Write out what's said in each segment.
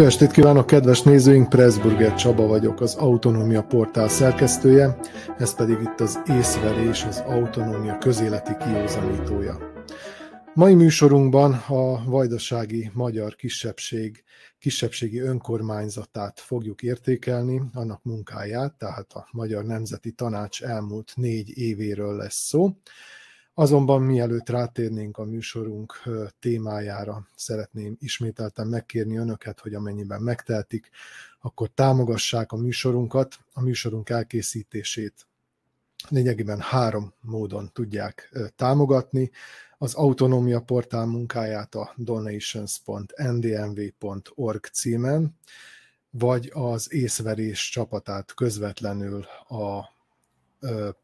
Jó estét kívánok, kedves nézőink! Pressburger Csaba vagyok, az Autonómia portál szerkesztője, ez pedig itt az észverés, az autonómia közéleti kiózanítója. Mai műsorunkban a vajdasági magyar kisebbség kisebbségi önkormányzatát fogjuk értékelni, annak munkáját, tehát a Magyar Nemzeti Tanács elmúlt négy évéről lesz szó. Azonban mielőtt rátérnénk a műsorunk témájára, szeretném ismételten megkérni önöket, hogy amennyiben megtehetik, akkor támogassák a műsorunkat, a műsorunk elkészítését lényegében három módon tudják támogatni. Az Autonómia portál munkáját a donations.ndmv.org címen, vagy az észverés csapatát közvetlenül a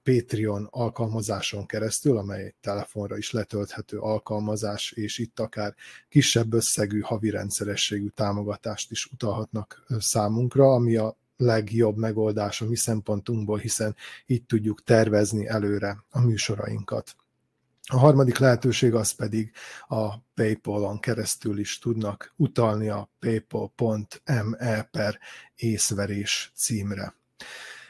Patreon alkalmazáson keresztül, amely telefonra is letölthető alkalmazás, és itt akár kisebb összegű havi rendszerességű támogatást is utalhatnak számunkra, ami a legjobb megoldás a mi szempontunkból, hiszen így tudjuk tervezni előre a műsorainkat. A harmadik lehetőség az pedig a PayPal-on keresztül is tudnak utalni a paypal.me per észverés címre.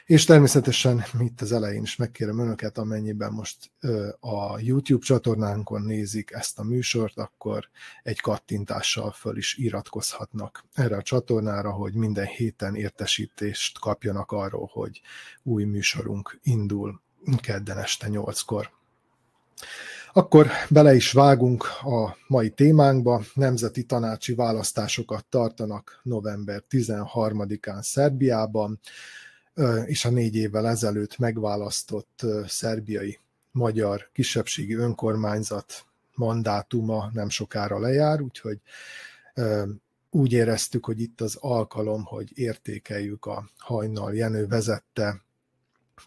És természetesen itt az elején is megkérem önöket, amennyiben most a YouTube csatornánkon nézik ezt a műsort, akkor egy kattintással föl is iratkozhatnak erre a csatornára, hogy minden héten értesítést kapjanak arról, hogy új műsorunk indul kedden este 8-kor. Akkor bele is vágunk a mai témánkba. Nemzeti tanácsi választásokat tartanak november 13-án Szerbiában és a négy évvel ezelőtt megválasztott szerbiai magyar kisebbségi önkormányzat mandátuma nem sokára lejár, úgyhogy úgy éreztük, hogy itt az alkalom, hogy értékeljük a Hajnal Jenő vezette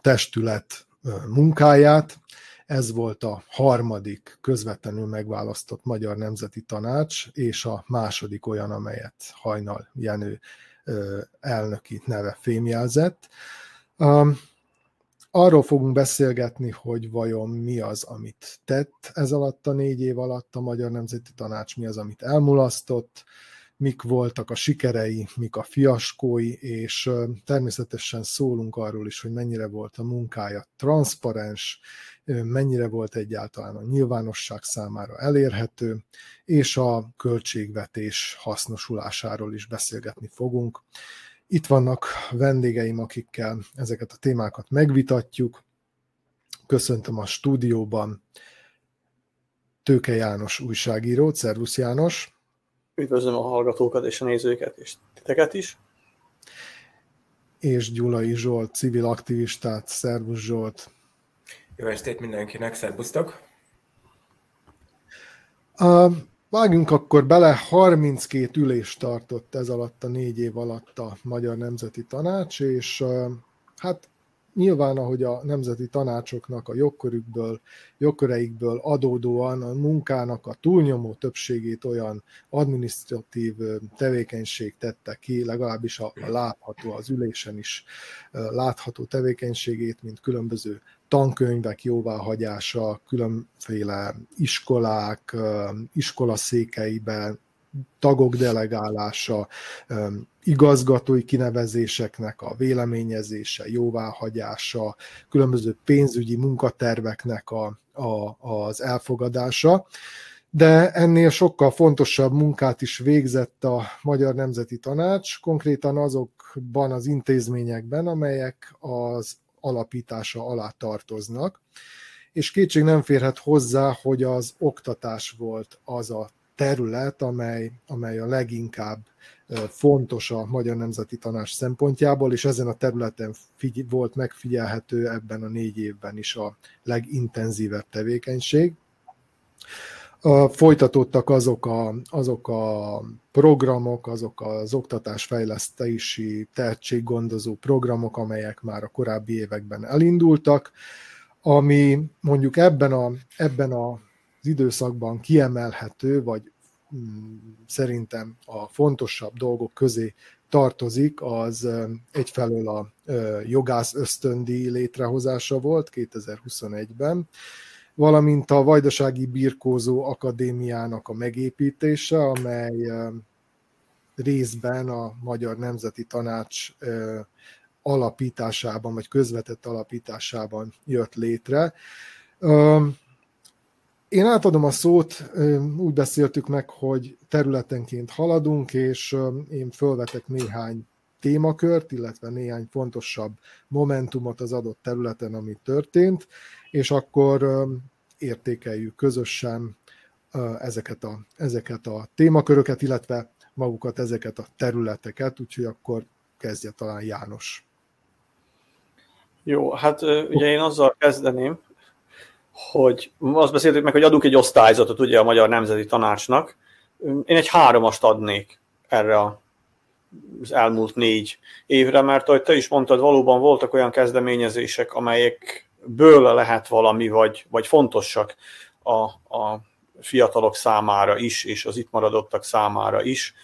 testület munkáját. Ez volt a harmadik közvetlenül megválasztott Magyar Nemzeti Tanács, és a második olyan, amelyet Hajnal Jenő elnöki neve fémjelzett. Arról fogunk beszélgetni, hogy vajon mi az, amit tett ez alatt a négy év alatt a Magyar Nemzeti Tanács, mi az, amit elmulasztott, mik voltak a sikerei, mik a fiaskói, és természetesen szólunk arról is, hogy mennyire volt a munkája transzparens, mennyire volt egyáltalán a nyilvánosság számára elérhető, és a költségvetés hasznosulásáról is beszélgetni fogunk. Itt vannak vendégeim, akikkel ezeket a témákat megvitatjuk. Köszöntöm a stúdióban Tőke János újságíró. Szervusz János! Üdvözlöm a hallgatókat és a nézőket, és titeket is. És Gyulai Zsolt, civil aktivistát. Szervusz Zsolt! Jó estét mindenkinek, szervusztok! Uh, vágjunk akkor bele, 32 ülést tartott ez alatt a négy év alatt a Magyar Nemzeti Tanács, és uh, hát nyilván, ahogy a nemzeti tanácsoknak a jogkörükből, jogköreikből adódóan a munkának a túlnyomó többségét olyan administratív tevékenység tette ki, legalábbis a, látható, az ülésen is látható tevékenységét, mint különböző tankönyvek jóváhagyása, különféle iskolák, iskolaszékeiben tagok delegálása, igazgatói kinevezéseknek a véleményezése, jóváhagyása, különböző pénzügyi munkaterveknek a, a, az elfogadása. De ennél sokkal fontosabb munkát is végzett a Magyar Nemzeti Tanács, konkrétan azokban az intézményekben, amelyek az alapítása alá tartoznak. És kétség nem férhet hozzá, hogy az oktatás volt az a terület, amely, amely a leginkább fontos a Magyar Nemzeti Tanács szempontjából, és ezen a területen figy- volt megfigyelhető ebben a négy évben is a legintenzívebb tevékenység. Folytatódtak azok a, azok a programok, azok az oktatásfejlesztési tehetséggondozó programok, amelyek már a korábbi években elindultak, ami mondjuk ebben, a, ebben a az időszakban kiemelhető, vagy mm, szerintem a fontosabb dolgok közé tartozik, az egyfelől a jogász ösztöndi létrehozása volt 2021-ben, valamint a Vajdasági Birkózó Akadémiának a megépítése, amely részben a Magyar Nemzeti Tanács alapításában, vagy közvetett alapításában jött létre. Én átadom a szót, úgy beszéltük meg, hogy területenként haladunk, és én fölvetek néhány témakört, illetve néhány fontosabb momentumot az adott területen, ami történt, és akkor értékeljük közösen ezeket a, ezeket a témaköröket, illetve magukat, ezeket a területeket, úgyhogy akkor kezdje talán János. Jó, hát ugye én azzal kezdeném, hogy azt beszéltük meg, hogy adunk egy osztályzatot ugye a Magyar Nemzeti Tanácsnak. Én egy háromast adnék erre az elmúlt négy évre, mert ahogy te is mondtad, valóban voltak olyan kezdeményezések, amelyekből lehet valami, vagy, vagy fontosak a, a fiatalok számára is, és az itt maradottak számára is.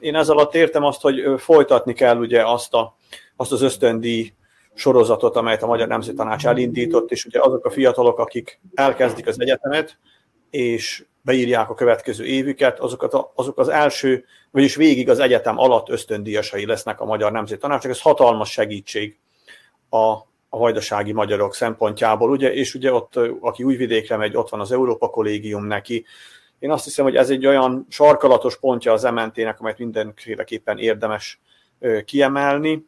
Én ezzel alatt értem azt, hogy folytatni kell ugye azt, a, azt az ösztöndíj sorozatot, amelyet a Magyar Nemzeti Tanács elindított, és ugye azok a fiatalok, akik elkezdik az egyetemet, és beírják a következő évüket, azokat a, azok az első, vagyis végig az egyetem alatt ösztöndíjasai lesznek a Magyar Nemzeti Tanácsnak. Ez hatalmas segítség a, a vajdasági magyarok szempontjából, ugye, és ugye ott, aki újvidékre megy, ott van az Európa Kollégium neki. Én azt hiszem, hogy ez egy olyan sarkalatos pontja az MNT-nek, amelyet mindenféleképpen érdemes kiemelni.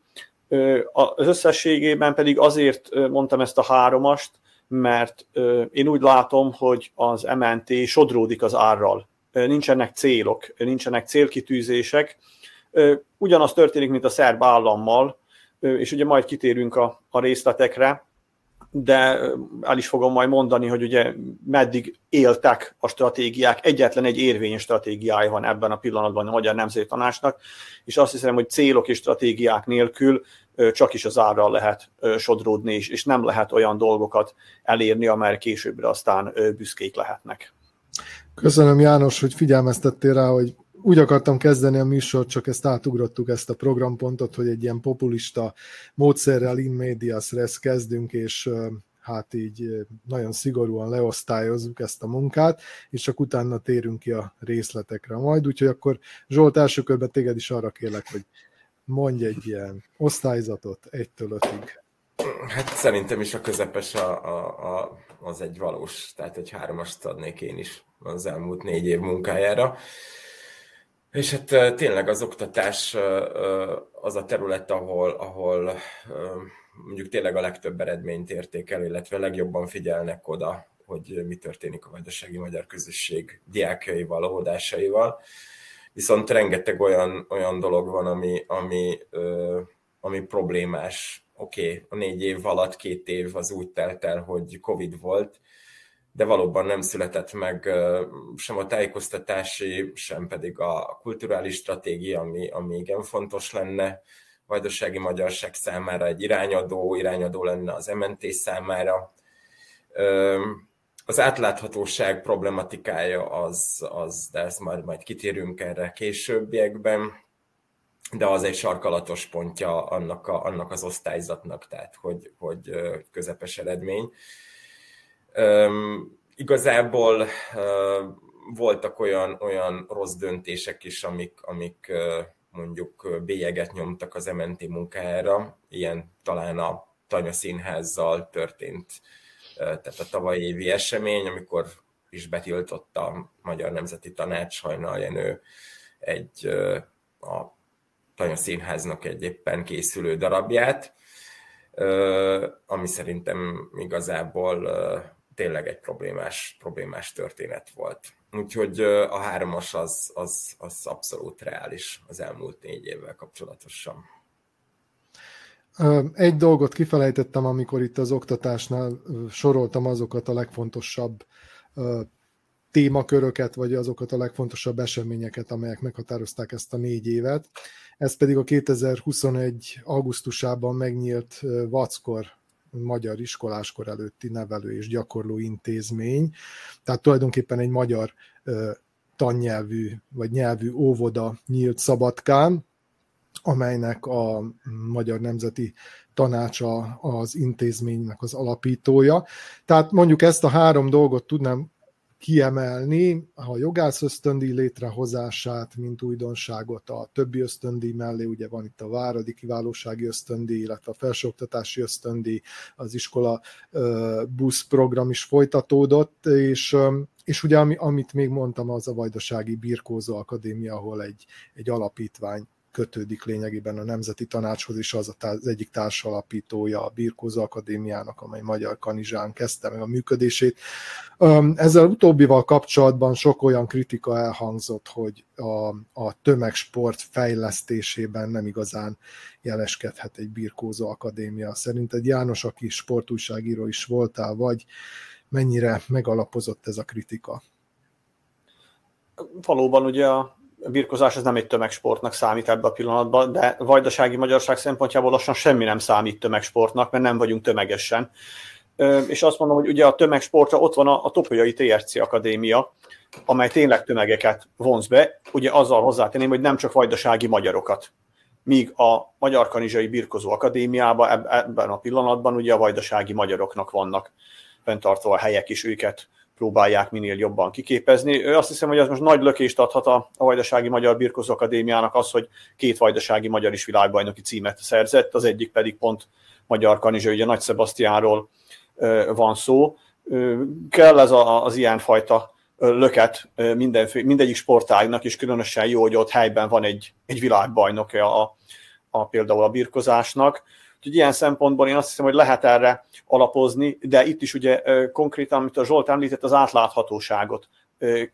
Az összességében pedig azért mondtam ezt a háromast, mert én úgy látom, hogy az MNT sodródik az árral. Nincsenek célok, nincsenek célkitűzések. Ugyanaz történik, mint a szerb állammal, és ugye majd kitérünk a, a részletekre, de el is fogom majd mondani, hogy ugye meddig éltek a stratégiák, egyetlen egy érvényes stratégiája van ebben a pillanatban a Magyar Nemzeti Tanácsnak, és azt hiszem, hogy célok és stratégiák nélkül csak is az árral lehet sodródni, és, nem lehet olyan dolgokat elérni, amelyek későbbre aztán büszkék lehetnek. Köszönöm János, hogy figyelmeztettél rá, hogy úgy akartam kezdeni a műsort, csak ezt átugrottuk ezt a programpontot, hogy egy ilyen populista módszerrel in medias res kezdünk, és hát így nagyon szigorúan leosztályozzuk ezt a munkát, és csak utána térünk ki a részletekre majd, úgyhogy akkor Zsolt első körben téged is arra kérlek, hogy mondj egy ilyen osztályzatot egytől ötig. Hát szerintem is a közepes a, a, a, az egy valós, tehát egy háromast adnék én is az elmúlt négy év munkájára. És hát tényleg az oktatás az a terület, ahol, ahol mondjuk tényleg a legtöbb eredményt érték el, illetve legjobban figyelnek oda, hogy mi történik a vajdasági magyar közösség diákjaival, óvodásaival viszont rengeteg olyan, olyan dolog van, ami, ami, ami problémás. Oké, okay, a négy év alatt két év az úgy telt el, hogy Covid volt, de valóban nem született meg sem a tájékoztatási, sem pedig a kulturális stratégia, ami, ami igen fontos lenne vajdasági magyarság számára, egy irányadó, irányadó lenne az MNT számára az átláthatóság problematikája az, az de ezt majd, majd kitérünk erre későbbiekben, de az egy sarkalatos pontja annak, a, annak az osztályzatnak, tehát hogy, hogy közepes eredmény. Üm, igazából üm, voltak olyan, olyan rossz döntések is, amik, amik mondjuk bélyeget nyomtak az MNT munkájára, ilyen talán a Tanya Színházzal történt tehát a tavalyi évi esemény, amikor is betiltotta a Magyar Nemzeti Tanács Hajnal Jenő egy a Tanya Színháznak egy éppen készülő darabját, ami szerintem igazából tényleg egy problémás, problémás történet volt. Úgyhogy a hármas az, az, az abszolút reális az elmúlt négy évvel kapcsolatosan. Egy dolgot kifelejtettem, amikor itt az oktatásnál soroltam azokat a legfontosabb témaköröket, vagy azokat a legfontosabb eseményeket, amelyek meghatározták ezt a négy évet. Ez pedig a 2021. augusztusában megnyílt Vackor magyar iskoláskor előtti nevelő és gyakorló intézmény. Tehát tulajdonképpen egy magyar tannyelvű vagy nyelvű óvoda nyílt Szabadkán, amelynek a Magyar Nemzeti Tanácsa az intézménynek az alapítója. Tehát mondjuk ezt a három dolgot tudnám kiemelni a jogász ösztöndíj létrehozását, mint újdonságot a többi ösztöndíj mellé, ugye van itt a Váradi kiválósági ösztöndíj, illetve a felsőoktatási ösztöndíj, az iskola busz program is folytatódott, és és ugye amit még mondtam, az a Vajdasági Birkózó Akadémia, ahol egy, egy alapítvány kötődik lényegében a Nemzeti Tanácshoz, és az az egyik társalapítója a Birkózó Akadémiának, amely Magyar Kanizsán kezdte meg a működését. Ezzel utóbbival kapcsolatban sok olyan kritika elhangzott, hogy a, a tömegsport fejlesztésében nem igazán jeleskedhet egy Birkózó Akadémia. Szerinted János, aki sportújságíró is voltál, vagy mennyire megalapozott ez a kritika? Valóban ugye a birkozás ez nem egy tömegsportnak számít ebben a pillanatban, de vajdasági magyarság szempontjából lassan semmi nem számít tömegsportnak, mert nem vagyunk tömegesen. És azt mondom, hogy ugye a tömegsportra ott van a, a Topolyai TRC Akadémia, amely tényleg tömegeket vonz be, ugye azzal hozzátenném, hogy nem csak vajdasági magyarokat. Míg a Magyar Kanizsai Birkozó Akadémiában ebben a pillanatban ugye a vajdasági magyaroknak vannak fenntartva a helyek is őket próbálják minél jobban kiképezni. Ő azt hiszem, hogy ez most nagy lökést adhat a, Vajdasági Magyar Birkozó Akadémiának az, hogy két Vajdasági Magyar is világbajnoki címet szerzett, az egyik pedig pont Magyar Kanizsa, ugye Nagy Sebastiánról van szó. Kell ez a, az ilyenfajta löket mindenfé, mindegyik sportágnak, és különösen jó, hogy ott helyben van egy, egy világbajnok a, a például a birkozásnak. Úgyhogy ilyen szempontból én azt hiszem, hogy lehet erre alapozni, de itt is ugye konkrétan, amit a Zsolt említett, az átláthatóságot.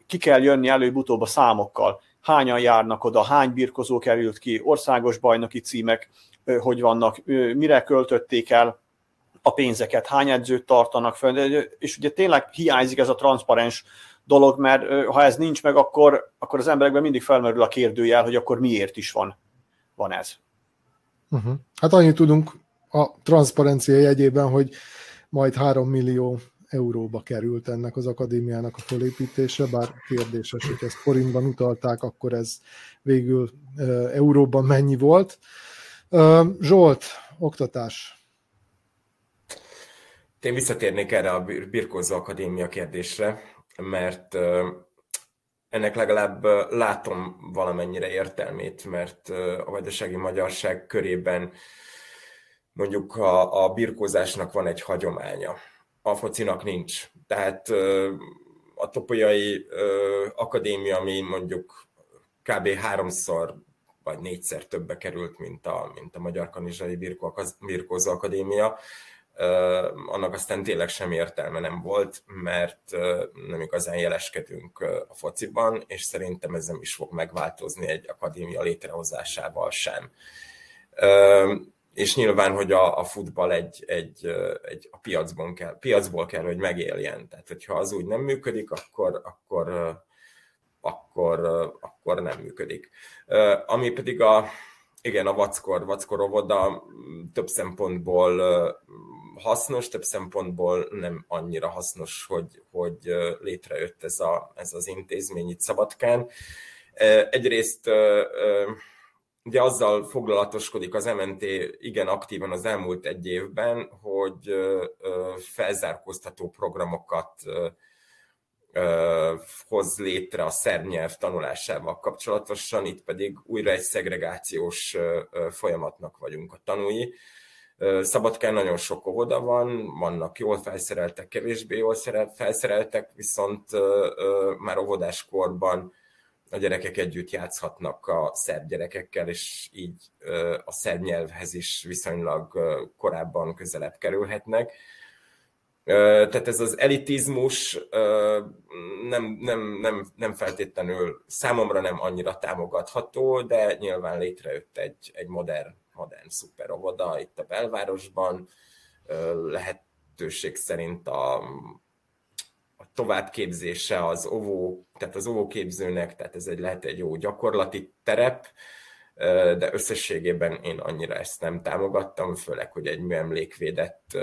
Ki kell jönni előbb-utóbb a számokkal. Hányan járnak oda, hány birkozó került ki, országos bajnoki címek, hogy vannak, mire költötték el a pénzeket, hány edzőt tartanak fönn, és ugye tényleg hiányzik ez a transzparens dolog, mert ha ez nincs meg, akkor, akkor az emberekben mindig felmerül a kérdőjel, hogy akkor miért is van, van ez. Uh-huh. Hát annyit tudunk a transzparencia jegyében, hogy majd 3 millió euróba került ennek az akadémiának a felépítése, bár kérdéses, hogy ezt forintban utalták, akkor ez végül euróban mennyi volt. Zsolt, oktatás. Én visszatérnék erre a Birkózó Akadémia kérdésre, mert ennek legalább látom valamennyire értelmét, mert a vajdasági magyarság körében mondjuk a, a birkózásnak van egy hagyománya, a focinak nincs. Tehát a Topolyai Akadémia, ami mondjuk kb. háromszor vagy négyszer többe került, mint a, mint a Magyar Kanizsai Birkózó Akadémia, annak aztán tényleg sem értelme nem volt, mert nem igazán jeleskedünk a fociban, és szerintem ez nem is fog megváltozni egy akadémia létrehozásával sem és nyilván, hogy a, a futball egy, egy, egy a piacban kell, piacból kell, hogy megéljen. Tehát, hogyha az úgy nem működik, akkor, akkor, akkor, akkor nem működik. Ami pedig a, igen, a vackor, vackor óvoda több szempontból hasznos, több szempontból nem annyira hasznos, hogy, hogy létrejött ez, a, ez az intézmény itt Szabadkán. Egyrészt ugye azzal foglalatoskodik az MNT igen aktívan az elmúlt egy évben, hogy felzárkóztató programokat hoz létre a szerb nyelv tanulásával kapcsolatosan, itt pedig újra egy szegregációs folyamatnak vagyunk a tanúi. Szabadkán nagyon sok óvoda van, vannak jól felszereltek, kevésbé jól felszereltek, viszont már óvodáskorban a gyerekek együtt játszhatnak a szerb gyerekekkel, és így a szerb nyelvhez is viszonylag korábban közelebb kerülhetnek. Tehát ez az elitizmus nem, nem, nem, nem feltétlenül számomra nem annyira támogatható, de nyilván létrejött egy, egy modern, modern szuperovoda itt a belvárosban. Lehetőség szerint a, továbbképzése az óvó, tehát az óvóképzőnek, tehát ez egy lehet egy jó gyakorlati terep, de összességében én annyira ezt nem támogattam, főleg, hogy egy műemlékvédett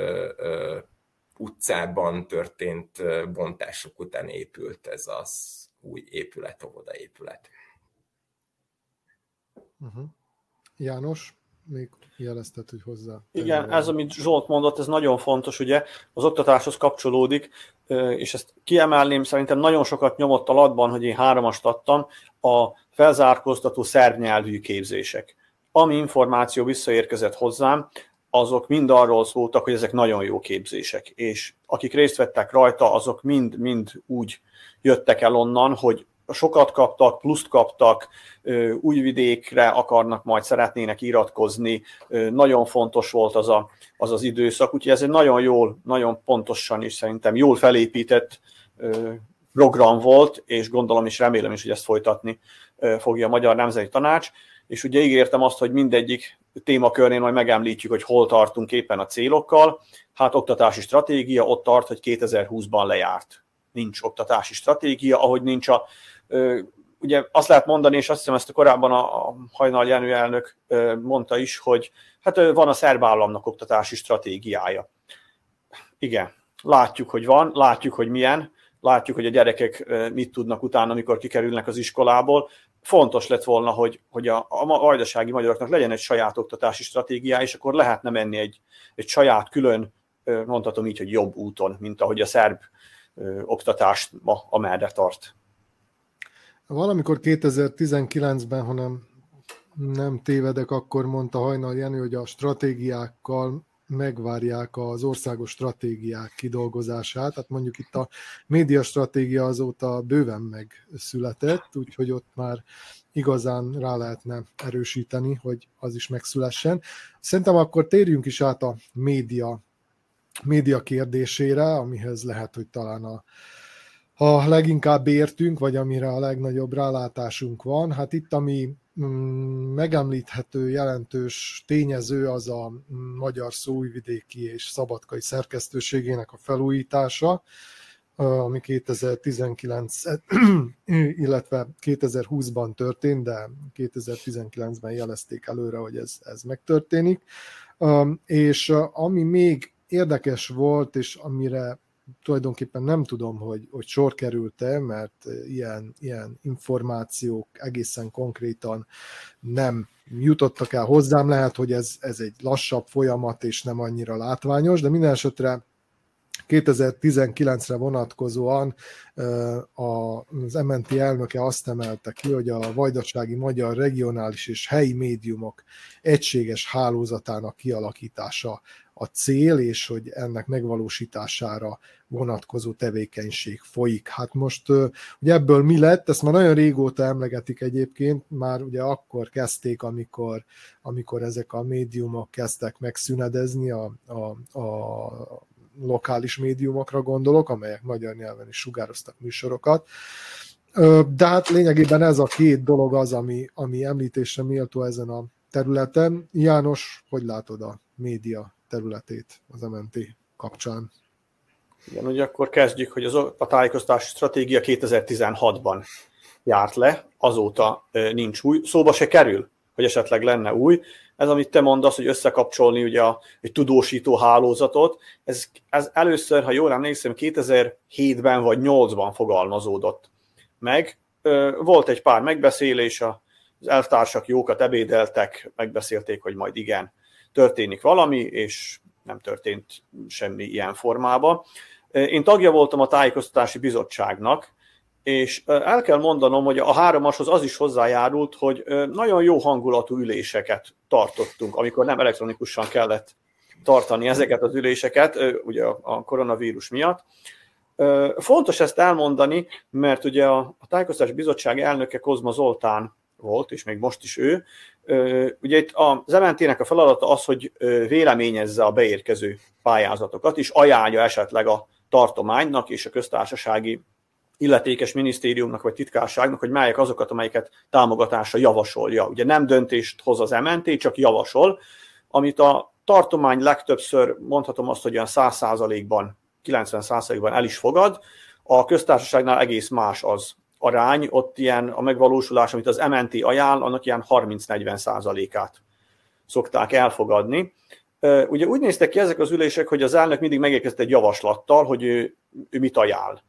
utcában történt bontások után épült ez az új épület, óvoda épület. Uh-huh. János, még jelezted, hogy hozzá. Igen, ez, amit Zsolt mondott, ez nagyon fontos, ugye, az oktatáshoz kapcsolódik, és ezt kiemelném, szerintem nagyon sokat nyomott a latban, hogy én háromast adtam, a felzárkóztató szervnyelvű képzések. Ami információ visszaérkezett hozzám, azok mind arról szóltak, hogy ezek nagyon jó képzések, és akik részt vettek rajta, azok mind-mind úgy jöttek el onnan, hogy sokat kaptak, pluszt kaptak, újvidékre akarnak majd szeretnének iratkozni, nagyon fontos volt az, a, az az időszak, úgyhogy ez egy nagyon jól, nagyon pontosan és szerintem jól felépített program volt, és gondolom és remélem is, hogy ezt folytatni fogja a Magyar Nemzeti Tanács, és ugye ígértem azt, hogy mindegyik témakörnél majd megemlítjük, hogy hol tartunk éppen a célokkal. Hát oktatási stratégia ott tart, hogy 2020-ban lejárt. Nincs oktatási stratégia, ahogy nincs a ugye azt lehet mondani, és azt hiszem ezt a korábban a Hajnal Jenő elnök mondta is, hogy hát van a szerb államnak oktatási stratégiája. Igen, látjuk, hogy van, látjuk, hogy milyen, látjuk, hogy a gyerekek mit tudnak utána, amikor kikerülnek az iskolából. Fontos lett volna, hogy, hogy a, a vajdasági magyaroknak legyen egy saját oktatási stratégiája, és akkor lehetne menni egy, egy saját külön, mondhatom így, hogy jobb úton, mint ahogy a szerb oktatást ma amerre tart. Valamikor 2019-ben, hanem nem tévedek, akkor mondta Hajnal Jenő, hogy a stratégiákkal megvárják az országos stratégiák kidolgozását. Tehát mondjuk itt a média stratégia azóta bőven megszületett, úgyhogy ott már igazán rá lehetne erősíteni, hogy az is megszülessen. Szerintem akkor térjünk is át a média, média kérdésére, amihez lehet, hogy talán a, a leginkább értünk, vagy amire a legnagyobb rálátásunk van. Hát itt, ami mm, megemlíthető jelentős tényező, az a mm, magyar szóújvidéki és szabadkai szerkesztőségének a felújítása, ami 2019, illetve 2020-ban történt, de 2019-ben jelezték előre, hogy ez, ez megtörténik. És ami még érdekes volt, és amire tulajdonképpen nem tudom, hogy, hogy sor került-e, mert ilyen, ilyen információk egészen konkrétan nem jutottak el hozzám. Lehet, hogy ez, ez egy lassabb folyamat és nem annyira látványos, de minden esetre 2019-re vonatkozóan az MNT elnöke azt emelte ki, hogy a vajdasági magyar regionális és helyi médiumok egységes hálózatának kialakítása a cél, és hogy ennek megvalósítására vonatkozó tevékenység folyik. Hát most ugye ebből mi lett, ezt már nagyon régóta emlegetik egyébként, már ugye akkor kezdték, amikor, amikor ezek a médiumok kezdtek megszünedezni, a, a, a lokális médiumokra gondolok, amelyek magyar nyelven is sugároztak műsorokat. De hát lényegében ez a két dolog az, ami, ami említésre méltó ezen a területen. János, hogy látod a média területét az MNT kapcsán? Igen, ugye akkor kezdjük, hogy az, a tájékoztatási stratégia 2016-ban járt le, azóta nincs új. Szóba se kerül, hogy esetleg lenne új. Ez, amit te mondasz, hogy összekapcsolni ugye a, egy tudósító hálózatot, ez, ez először, ha jól emlékszem, 2007-ben vagy 2008-ban fogalmazódott meg. Volt egy pár megbeszélés, az elvtársak jókat ebédeltek, megbeszélték, hogy majd igen, történik valami, és nem történt semmi ilyen formában. Én tagja voltam a tájékoztatási bizottságnak, és el kell mondanom, hogy a háromashoz az is hozzájárult, hogy nagyon jó hangulatú üléseket tartottunk, amikor nem elektronikusan kellett tartani ezeket az üléseket, ugye a koronavírus miatt. Fontos ezt elmondani, mert ugye a Tájékoztatási Bizottság elnöke Kozma Zoltán volt, és még most is ő. Ugye itt az MNT-nek a feladata az, hogy véleményezze a beérkező pályázatokat, és ajánlja esetleg a tartománynak és a köztársasági illetékes minisztériumnak vagy titkárságnak, hogy melyek azokat, amelyeket támogatásra javasolja. Ugye nem döntést hoz az MNT, csak javasol, amit a tartomány legtöbbször mondhatom azt, hogy olyan 100%-ban, 90%-ban el is fogad, a köztársaságnál egész más az arány, ott ilyen a megvalósulás, amit az MNT ajánl, annak ilyen 30-40 százalékát szokták elfogadni. Ugye úgy néztek ki ezek az ülések, hogy az elnök mindig megérkezett egy javaslattal, hogy ő, ő mit ajánl.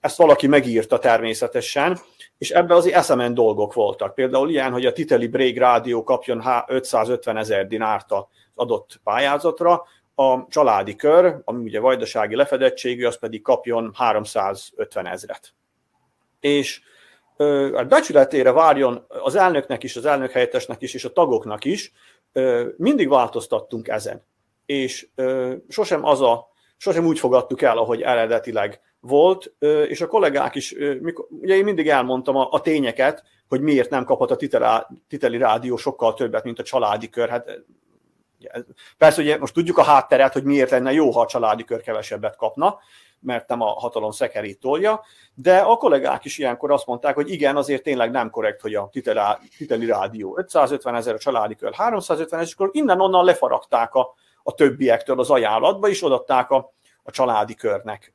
ezt valaki megírta természetesen, és ebben azért eszemen dolgok voltak. Például ilyen, hogy a Titeli Break rádió kapjon 550 ezer dinárt az adott pályázatra, a családi kör, ami ugye vajdasági lefedettségű, az pedig kapjon 350 ezret. És a becsületére várjon az elnöknek is, az elnök helyettesnek is, és a tagoknak is, mindig változtattunk ezen. És sosem az a, sosem úgy fogadtuk el, ahogy eredetileg volt, és a kollégák is, ugye én mindig elmondtam a, a tényeket, hogy miért nem kaphat a titeli rádió sokkal többet, mint a családi kör. Hát persze, ugye most tudjuk a hátteret, hogy miért lenne jó, ha a családi kör kevesebbet kapna, mert nem a hatalom szekerét tolja, de a kollégák is ilyenkor azt mondták, hogy igen, azért tényleg nem korrekt, hogy a titeli, rádió 550 ezer, a családi kör 350 ezer, és akkor innen-onnan lefaragták a, a többiektől az ajánlatba, és odatták a, a családi körnek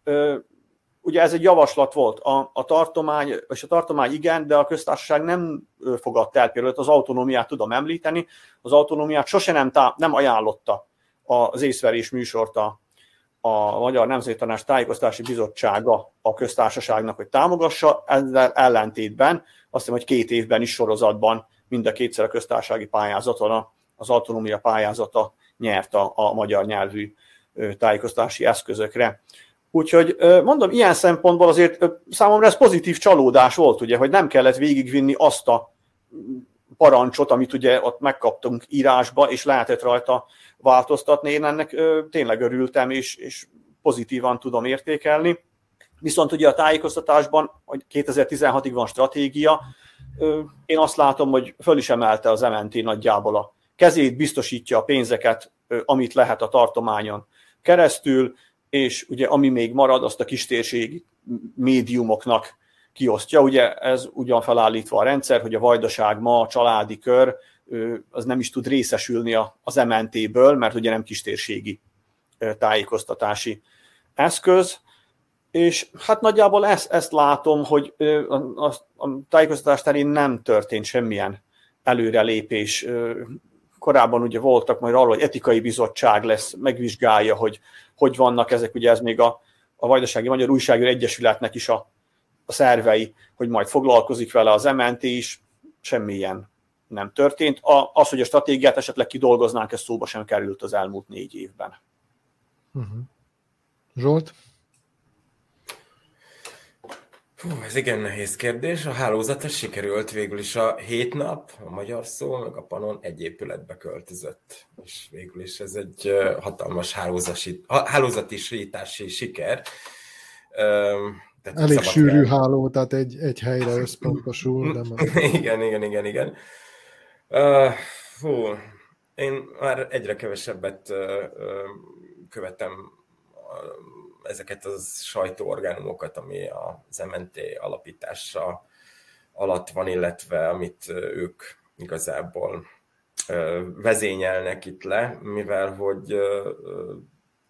ugye ez egy javaslat volt, a, a tartomány, és a tartomány igen, de a köztársaság nem fogadta el, például az autonómiát tudom említeni, az autonómiát sose nem, tá, nem ajánlotta az észverés műsort a, a Magyar Nemzeti Tanács Tájékoztási Bizottsága a köztársaságnak, hogy támogassa, ezzel ellentétben azt hiszem, hogy két évben is sorozatban mind a kétszer a köztársasági pályázaton az autonómia pályázata nyert a, a magyar nyelvű tájékoztási eszközökre. Úgyhogy mondom, ilyen szempontból azért számomra ez pozitív csalódás volt, ugye, hogy nem kellett végigvinni azt a parancsot, amit ugye ott megkaptunk írásba, és lehetett rajta változtatni. Én ennek tényleg örültem, és, és pozitívan tudom értékelni. Viszont ugye a tájékoztatásban, hogy 2016-ig van stratégia, én azt látom, hogy föl is emelte az MNT nagyjából a kezét, biztosítja a pénzeket, amit lehet a tartományon keresztül, és ugye ami még marad, azt a kistérségi médiumoknak kiosztja. Ugye ez ugyan felállítva a rendszer, hogy a vajdaság ma, a családi kör, az nem is tud részesülni az MNT-ből, mert ugye nem kistérségi tájékoztatási eszköz, és hát nagyjából ezt, ezt látom, hogy a, a, a tájékoztatás terén nem történt semmilyen előrelépés korábban ugye voltak majd arról, hogy etikai bizottság lesz, megvizsgálja, hogy hogy vannak ezek, ugye ez még a, a Vajdasági Magyar Újságíró Egyesületnek is a, a szervei, hogy majd foglalkozik vele az MNT is, semmilyen nem történt. A, az, hogy a stratégiát esetleg kidolgoznánk, ez szóba sem került az elmúlt négy évben. Uh-huh. Zsolt? Hú, ez igen nehéz kérdés. A hálózata sikerült végül is a hét nap, a magyar szó, meg a Panon egy épületbe költözött. És végül is ez egy hatalmas hálózati, hálózatisítási siker. Tehát Elég sűrű el... háló, tehát egy, egy helyre összpontosul. De már... igen, igen, igen, igen. Uh, hú, én már egyre kevesebbet uh, követem ezeket a sajtóorgánumokat, ami az MNT alapítása alatt van, illetve amit ők igazából vezényelnek itt le, mivel hogy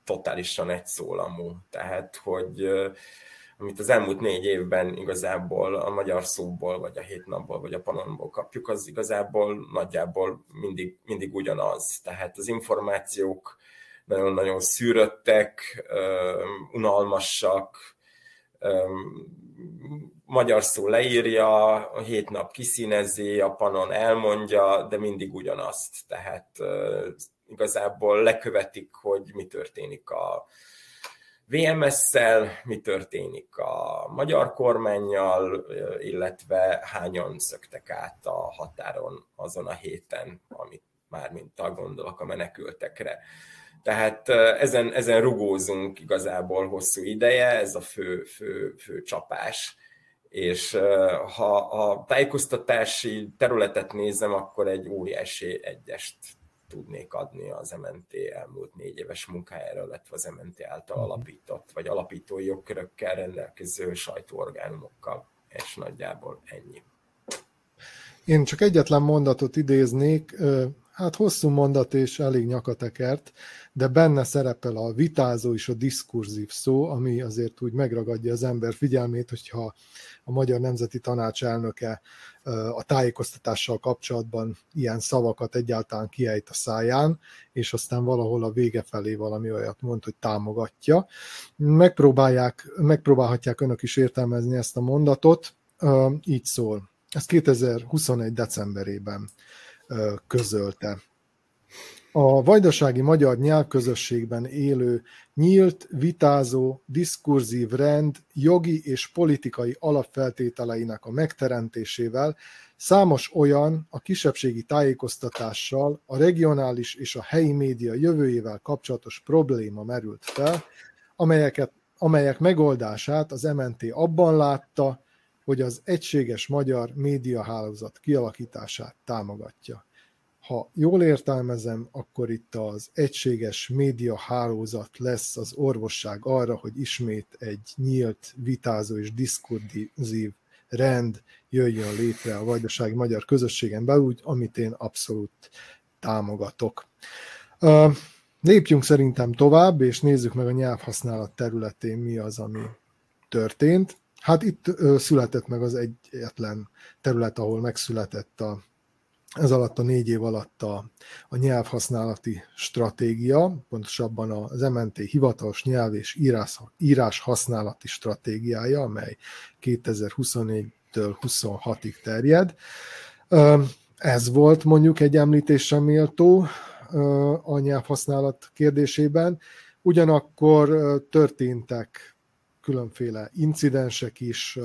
totálisan egyszólamú. Tehát, hogy amit az elmúlt négy évben igazából a magyar szóból, vagy a hét napból, vagy a panonból kapjuk, az igazából nagyjából mindig, mindig ugyanaz. Tehát az információk nagyon-nagyon szűröttek, unalmasak, magyar szó leírja, hét nap kiszínezi, a panon elmondja, de mindig ugyanazt. Tehát igazából lekövetik, hogy mi történik a VMS-szel, mi történik a magyar kormányjal, illetve hányan szöktek át a határon azon a héten, amit már mint gondolok a menekültekre. Tehát ezen, ezen rugózunk igazából hosszú ideje, ez a fő, fő, fő csapás. És ha a tájékoztatási területet nézem, akkor egy óriási egyest tudnék adni az MNT elmúlt négy éves munkájára, illetve az MNT által mhm. alapított, vagy alapítói jogkörökkel rendelkező sajtóorgánumokkal, és nagyjából ennyi. Én csak egyetlen mondatot idéznék, hát hosszú mondat és elég nyakatekert, de benne szerepel a vitázó és a diskurzív szó, ami azért úgy megragadja az ember figyelmét, hogyha a Magyar Nemzeti Tanács elnöke a tájékoztatással kapcsolatban ilyen szavakat egyáltalán kiejt a száján, és aztán valahol a vége felé valami olyat mond, hogy támogatja. Megpróbálják, megpróbálhatják önök is értelmezni ezt a mondatot, így szól. Ez 2021. decemberében közölte. A vajdasági magyar nyelvközösségben élő nyílt, vitázó, diskurzív rend jogi és politikai alapfeltételeinek a megteremtésével számos olyan a kisebbségi tájékoztatással, a regionális és a helyi média jövőjével kapcsolatos probléma merült fel, amelyeket, amelyek megoldását az MNT abban látta, hogy az egységes magyar médiahálózat kialakítását támogatja. Ha jól értelmezem, akkor itt az egységes médiahálózat lesz az orvosság arra, hogy ismét egy nyílt, vitázó és diskurzív rend jöjjön létre a vajdasági magyar közösségen belül, amit én abszolút támogatok. Lépjünk szerintem tovább, és nézzük meg a nyelvhasználat területén mi az, ami történt. Hát itt született meg az egyetlen terület, ahol megszületett a, ez alatt a négy év alatt a, a nyelvhasználati stratégia, pontosabban az MNT hivatalos nyelv és írás, írás használati stratégiája, amely 2024-től 26-ig terjed. Ez volt mondjuk egy említésre méltó a nyelvhasználat kérdésében. Ugyanakkor történtek különféle incidensek is,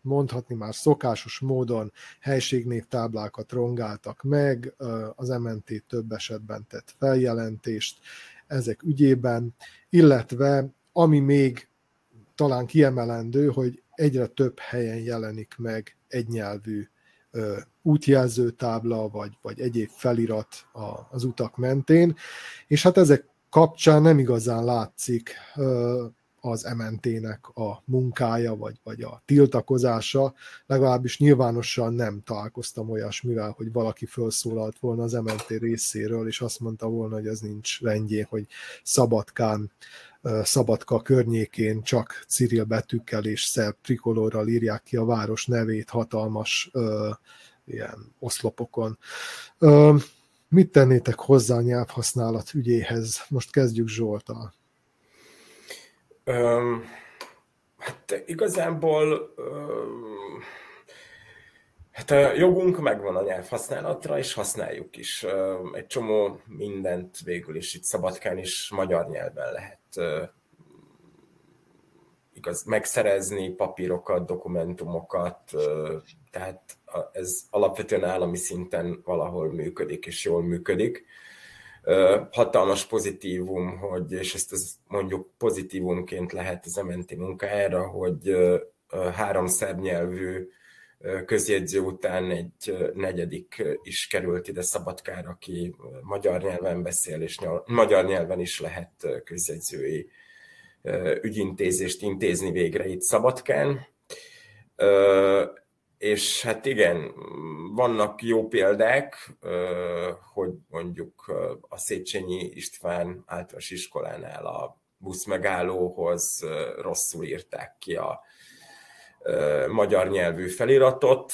mondhatni már szokásos módon helységnévtáblákat rongáltak meg, az MNT több esetben tett feljelentést ezek ügyében, illetve ami még talán kiemelendő, hogy egyre több helyen jelenik meg egynyelvű útjelzőtábla, vagy, vagy egyéb felirat az utak mentén, és hát ezek kapcsán nem igazán látszik az MNT-nek a munkája, vagy, vagy a tiltakozása, legalábbis nyilvánosan nem találkoztam olyasmivel, hogy valaki felszólalt volna az MNT részéről, és azt mondta volna, hogy ez nincs rendjén, hogy Szabadkán, Szabadka környékén csak Cyril betűkkel és szerb trikolorral írják ki a város nevét hatalmas ilyen oszlopokon. Mit tennétek hozzá a nyelvhasználat ügyéhez? Most kezdjük Zsoltal. Um, hát igazából um, hát a jogunk megvan a nyelvhasználatra, és használjuk is. Um, egy csomó mindent végül is itt Szabadkán is magyar nyelven lehet uh, igaz, megszerezni, papírokat, dokumentumokat, uh, tehát ez alapvetően állami szinten valahol működik, és jól működik hatalmas pozitívum, hogy, és ezt az mondjuk pozitívumként lehet az MNT munkájára, hogy három szerb nyelvű közjegyző után egy negyedik is került ide Szabadkára, aki magyar nyelven beszél, és magyar nyelven is lehet közjegyzői ügyintézést intézni végre itt Szabadkán és hát igen, vannak jó példák, hogy mondjuk a Széchenyi István általános iskolánál a buszmegállóhoz rosszul írták ki a magyar nyelvű feliratot,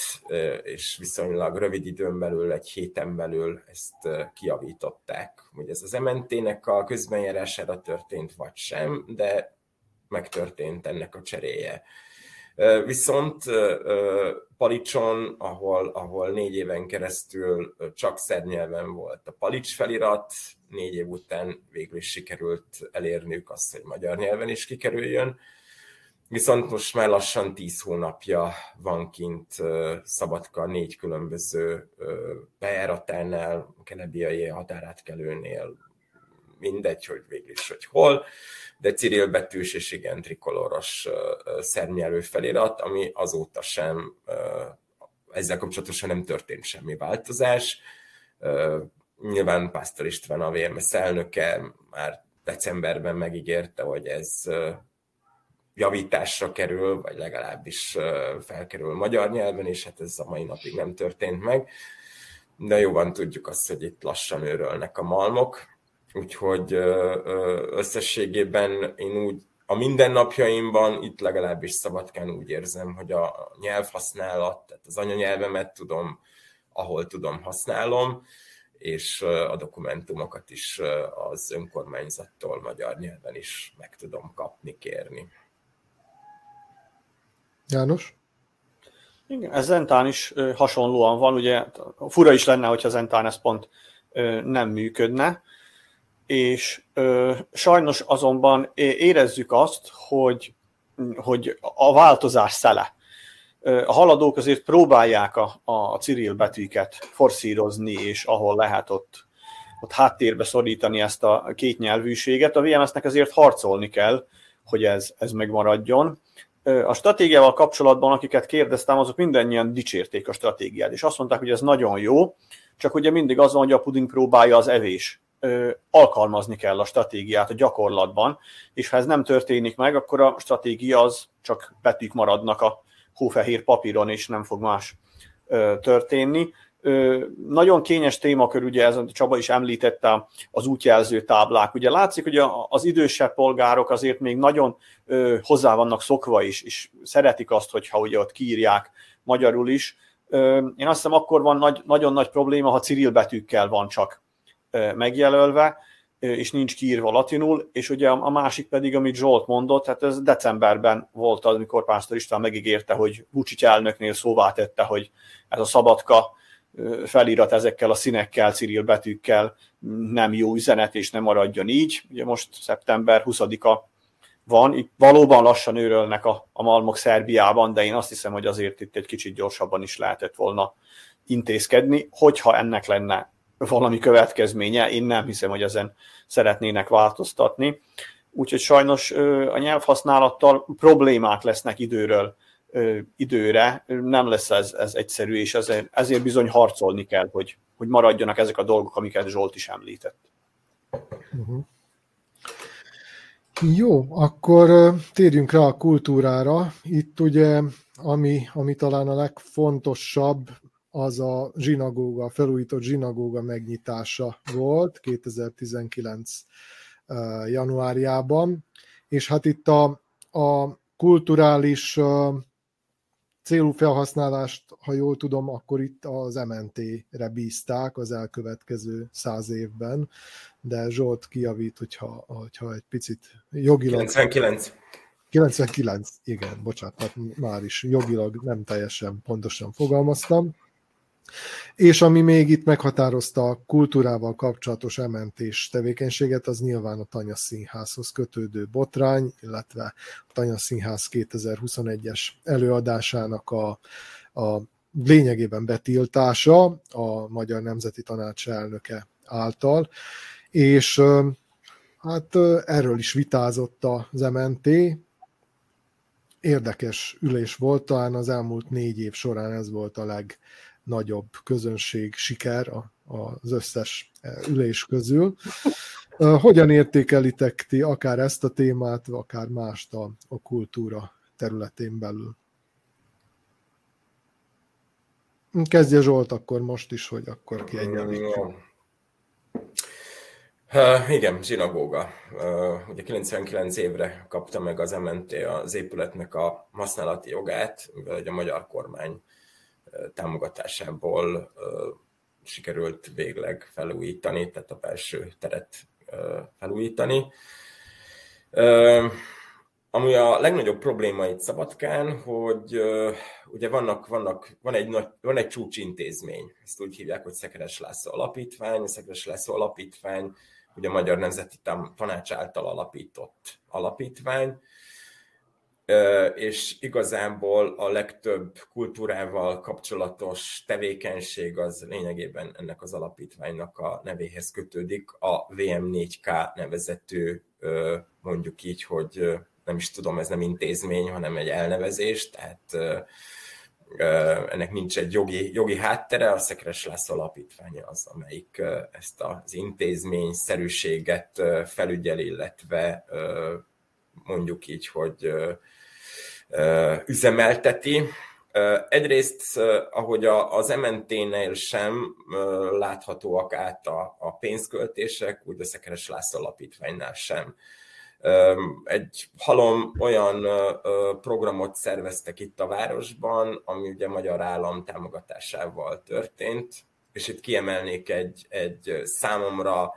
és viszonylag rövid időn belül, egy héten belül ezt kiavították. Hogy ez az MNT-nek a közbenjárására történt, vagy sem, de megtörtént ennek a cseréje. Viszont Palicson, ahol, ahol négy éven keresztül csak nyelven volt a Palics felirat, négy év után végül is sikerült elérniük azt, hogy magyar nyelven is kikerüljön. Viszont most már lassan tíz hónapja van kint Szabadka négy különböző bejáratánál, Kenebiai határátkelőnél, mindegy, hogy végül is, hogy hol, de Cyril betűs és igen trikoloros szernyelő felirat, ami azóta sem ezzel kapcsolatosan nem történt semmi változás. Nyilván Pásztor István a VMS elnöke már decemberben megígérte, hogy ez javításra kerül, vagy legalábbis felkerül magyar nyelven, és hát ez a mai napig nem történt meg. de jóban tudjuk azt, hogy itt lassan őrölnek a malmok, úgyhogy összességében én úgy a mindennapjaimban itt legalábbis szabadkán úgy érzem, hogy a nyelvhasználat, tehát az anyanyelvemet tudom, ahol tudom, használom, és a dokumentumokat is az önkormányzattól magyar nyelven is meg tudom kapni, kérni. János? Igen, ez Zentán is hasonlóan van, ugye fura is lenne, hogyha Zentán ez pont nem működne, és ö, sajnos azonban érezzük azt, hogy, hogy a változás szele. A haladók azért próbálják a, a Cyril betűket forszírozni, és ahol lehet ott, ott háttérbe szorítani ezt a két nyelvűséget. A VMS-nek azért harcolni kell, hogy ez, ez megmaradjon. A stratégiával kapcsolatban, akiket kérdeztem, azok mindannyian dicsérték a stratégiát, és azt mondták, hogy ez nagyon jó, csak ugye mindig az van, hogy a puding próbálja az evés alkalmazni kell a stratégiát a gyakorlatban, és ha ez nem történik meg, akkor a stratégia az csak betűk maradnak a hófehér papíron, és nem fog más történni. Nagyon kényes témakör, ugye ez Csaba is említette az útjelző táblák. Ugye látszik, hogy az idősebb polgárok azért még nagyon hozzá vannak szokva is, és szeretik azt, hogyha ugye ott kiírják magyarul is. Én azt hiszem, akkor van nagy, nagyon nagy probléma, ha Cyril betűkkel van csak megjelölve, és nincs kiírva latinul, és ugye a másik pedig, amit Zsolt mondott, hát ez decemberben volt az, amikor Pásztor István megígérte, hogy Vucic elnöknél szóvá tette, hogy ez a szabadka felirat ezekkel a színekkel, Cyril betűkkel nem jó üzenet, és nem maradjon így. Ugye most szeptember 20-a van, itt valóban lassan őrölnek a, a malmok Szerbiában, de én azt hiszem, hogy azért itt egy kicsit gyorsabban is lehetett volna intézkedni, hogyha ennek lenne valami következménye. Én nem hiszem, hogy ezen szeretnének változtatni. Úgyhogy sajnos a nyelvhasználattal problémák lesznek időről időre, nem lesz ez, ez egyszerű, és ezért, ezért bizony harcolni kell, hogy, hogy maradjanak ezek a dolgok, amiket Zsolt is említett. Uh-huh. Jó, akkor térjünk rá a kultúrára. Itt ugye, ami, ami talán a legfontosabb, az a zsinagóga, a felújított zsinagóga megnyitása volt 2019 januárjában, és hát itt a, a kulturális célú felhasználást, ha jól tudom, akkor itt az MNT-re bízták az elkövetkező száz évben, de Zsolt kijavít, hogyha, hogyha egy picit jogilag... 99. 99, igen, bocsánat, már is jogilag nem teljesen pontosan fogalmaztam. És ami még itt meghatározta a kultúrával kapcsolatos ementés tevékenységet, az nyilván a Tanya Színházhoz kötődő botrány, illetve a Tanya Színház 2021-es előadásának a, a lényegében betiltása a Magyar Nemzeti Tanács elnöke által, és hát erről is vitázott az MNT, érdekes ülés volt, talán az elmúlt négy év során ez volt a leg, nagyobb közönség siker az összes e, ülés közül. Hogyan értékelitek ti akár ezt a témát, akár mást a, a kultúra területén belül? Kezdje Zsolt akkor most is, hogy akkor kiegyenlítjük. Uh, igen, zsinagóga. Uh, ugye 99 évre kapta meg az MNT az épületnek a használati jogát, mivel a magyar kormány támogatásából sikerült végleg felújítani, tehát a belső teret felújítani. Ami a legnagyobb probléma itt Szabadkán, hogy ugye vannak, vannak, van, egy nagy, van egy csúcsintézmény, ezt úgy hívják, hogy Szekeres László Alapítvány. A Szekeres László Alapítvány ugye a Magyar Nemzeti Tanács által alapított alapítvány, és igazából a legtöbb kultúrával kapcsolatos tevékenység az lényegében ennek az alapítványnak a nevéhez kötődik, a VM4K nevezető, mondjuk így, hogy nem is tudom, ez nem intézmény, hanem egy elnevezés, tehát ennek nincs egy jogi, jogi háttere, a Szekeres László alapítványa az, amelyik ezt az intézmény szerűséget felügyel, illetve mondjuk így, hogy üzemelteti. Egyrészt, ahogy az MNT-nél sem láthatóak át a, a pénzköltések, úgy a Szekeres László Alapítványnál sem. Egy halom olyan programot szerveztek itt a városban, ami ugye magyar állam támogatásával történt, és itt kiemelnék egy, egy számomra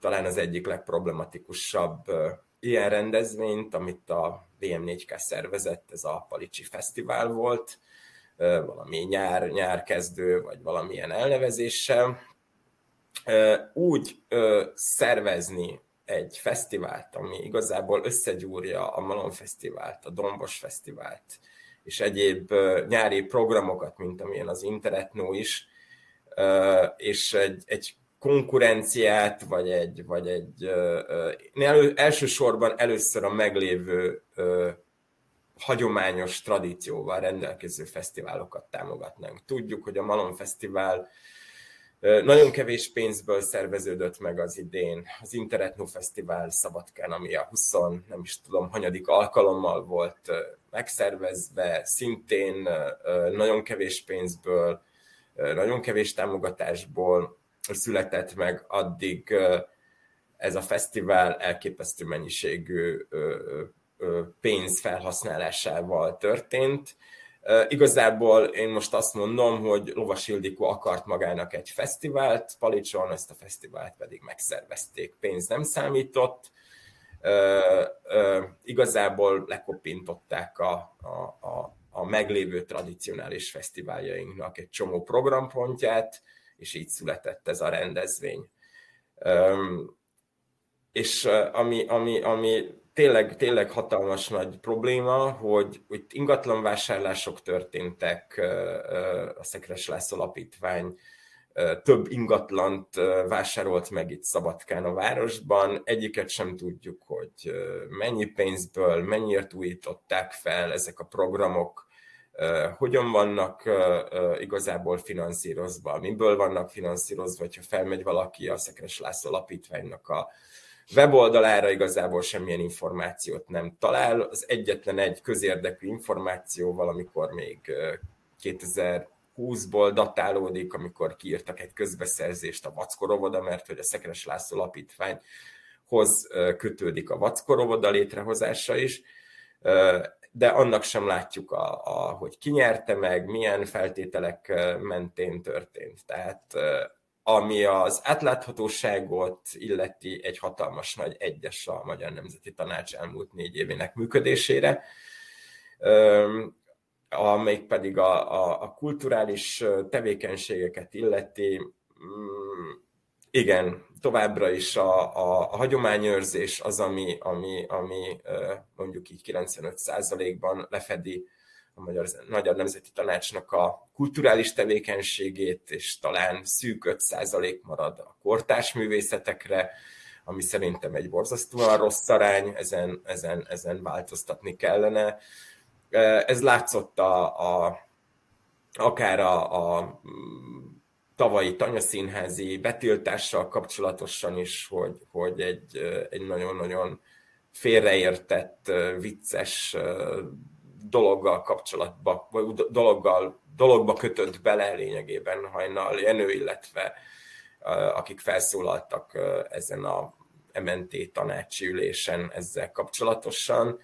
talán az egyik legproblematikusabb ilyen rendezvényt, amit a VM4K szervezett, ez a Palicsi Fesztivál volt, valami nyár, nyárkezdő, vagy valamilyen elnevezéssel. Úgy szervezni egy fesztivált, ami igazából összegyúrja a Malon Fesztivált, a Dombos Fesztivált, és egyéb nyári programokat, mint amilyen az Interetno is, és egy, egy konkurenciát, vagy egy, vagy egy elő, elsősorban először a meglévő hagyományos tradícióval rendelkező fesztiválokat támogatnánk. Tudjuk, hogy a Malon Fesztivál nagyon kevés pénzből szerveződött meg az idén. Az Interetno Fesztivál Szabadkán, ami a 20, nem is tudom, hanyadik alkalommal volt megszervezve, szintén nagyon kevés pénzből, nagyon kevés támogatásból született meg, addig ez a fesztivál elképesztő mennyiségű pénz felhasználásával történt. Igazából én most azt mondom, hogy Lovas Ildikó akart magának egy fesztivált, Palicson ezt a fesztivált pedig megszervezték, pénz nem számított, igazából lekopintották a, a, a, a meglévő tradicionális fesztiváljainknak egy csomó programpontját, és így született ez a rendezvény. És ami, ami, ami tényleg, tényleg hatalmas nagy probléma, hogy itt ingatlanvásárlások történtek, a Szekres László Alapítvány több ingatlant vásárolt meg itt Szabadkán a városban. Egyiket sem tudjuk, hogy mennyi pénzből, mennyiért újították fel ezek a programok, hogyan vannak igazából finanszírozva, miből vannak finanszírozva, hogyha felmegy valaki a Szekres László Alapítványnak a weboldalára igazából semmilyen információt nem talál. Az egyetlen egy közérdekű információ valamikor még 2020-ból datálódik, amikor kiírtak egy közbeszerzést a Vackorovoda, mert hogy a Szekres László Alapítványhoz kötődik a Vackorovoda létrehozása is de annak sem látjuk, a, a, hogy ki nyerte meg, milyen feltételek mentén történt. Tehát ami az átláthatóságot illeti egy hatalmas nagy egyes a Magyar Nemzeti Tanács elmúlt négy évének működésére, amelyik pedig a, a, a kulturális tevékenységeket illeti, mm, igen, továbbra is a, a, hagyományőrzés az, ami, ami, ami mondjuk így 95%-ban lefedi a Magyar, Magyar Nemzeti Tanácsnak a kulturális tevékenységét, és talán szűk 5% marad a kortás művészetekre, ami szerintem egy borzasztóan rossz arány, ezen, ezen, ezen változtatni kellene. Ez látszott a, a, akár a, a tavalyi tanyaszínházi betiltással kapcsolatosan is, hogy, hogy egy, egy nagyon-nagyon félreértett, vicces dologgal kapcsolatba, vagy dologgal, dologba kötött bele lényegében Hajnal Jenő, illetve akik felszólaltak ezen a MNT tanácsi ülésen ezzel kapcsolatosan.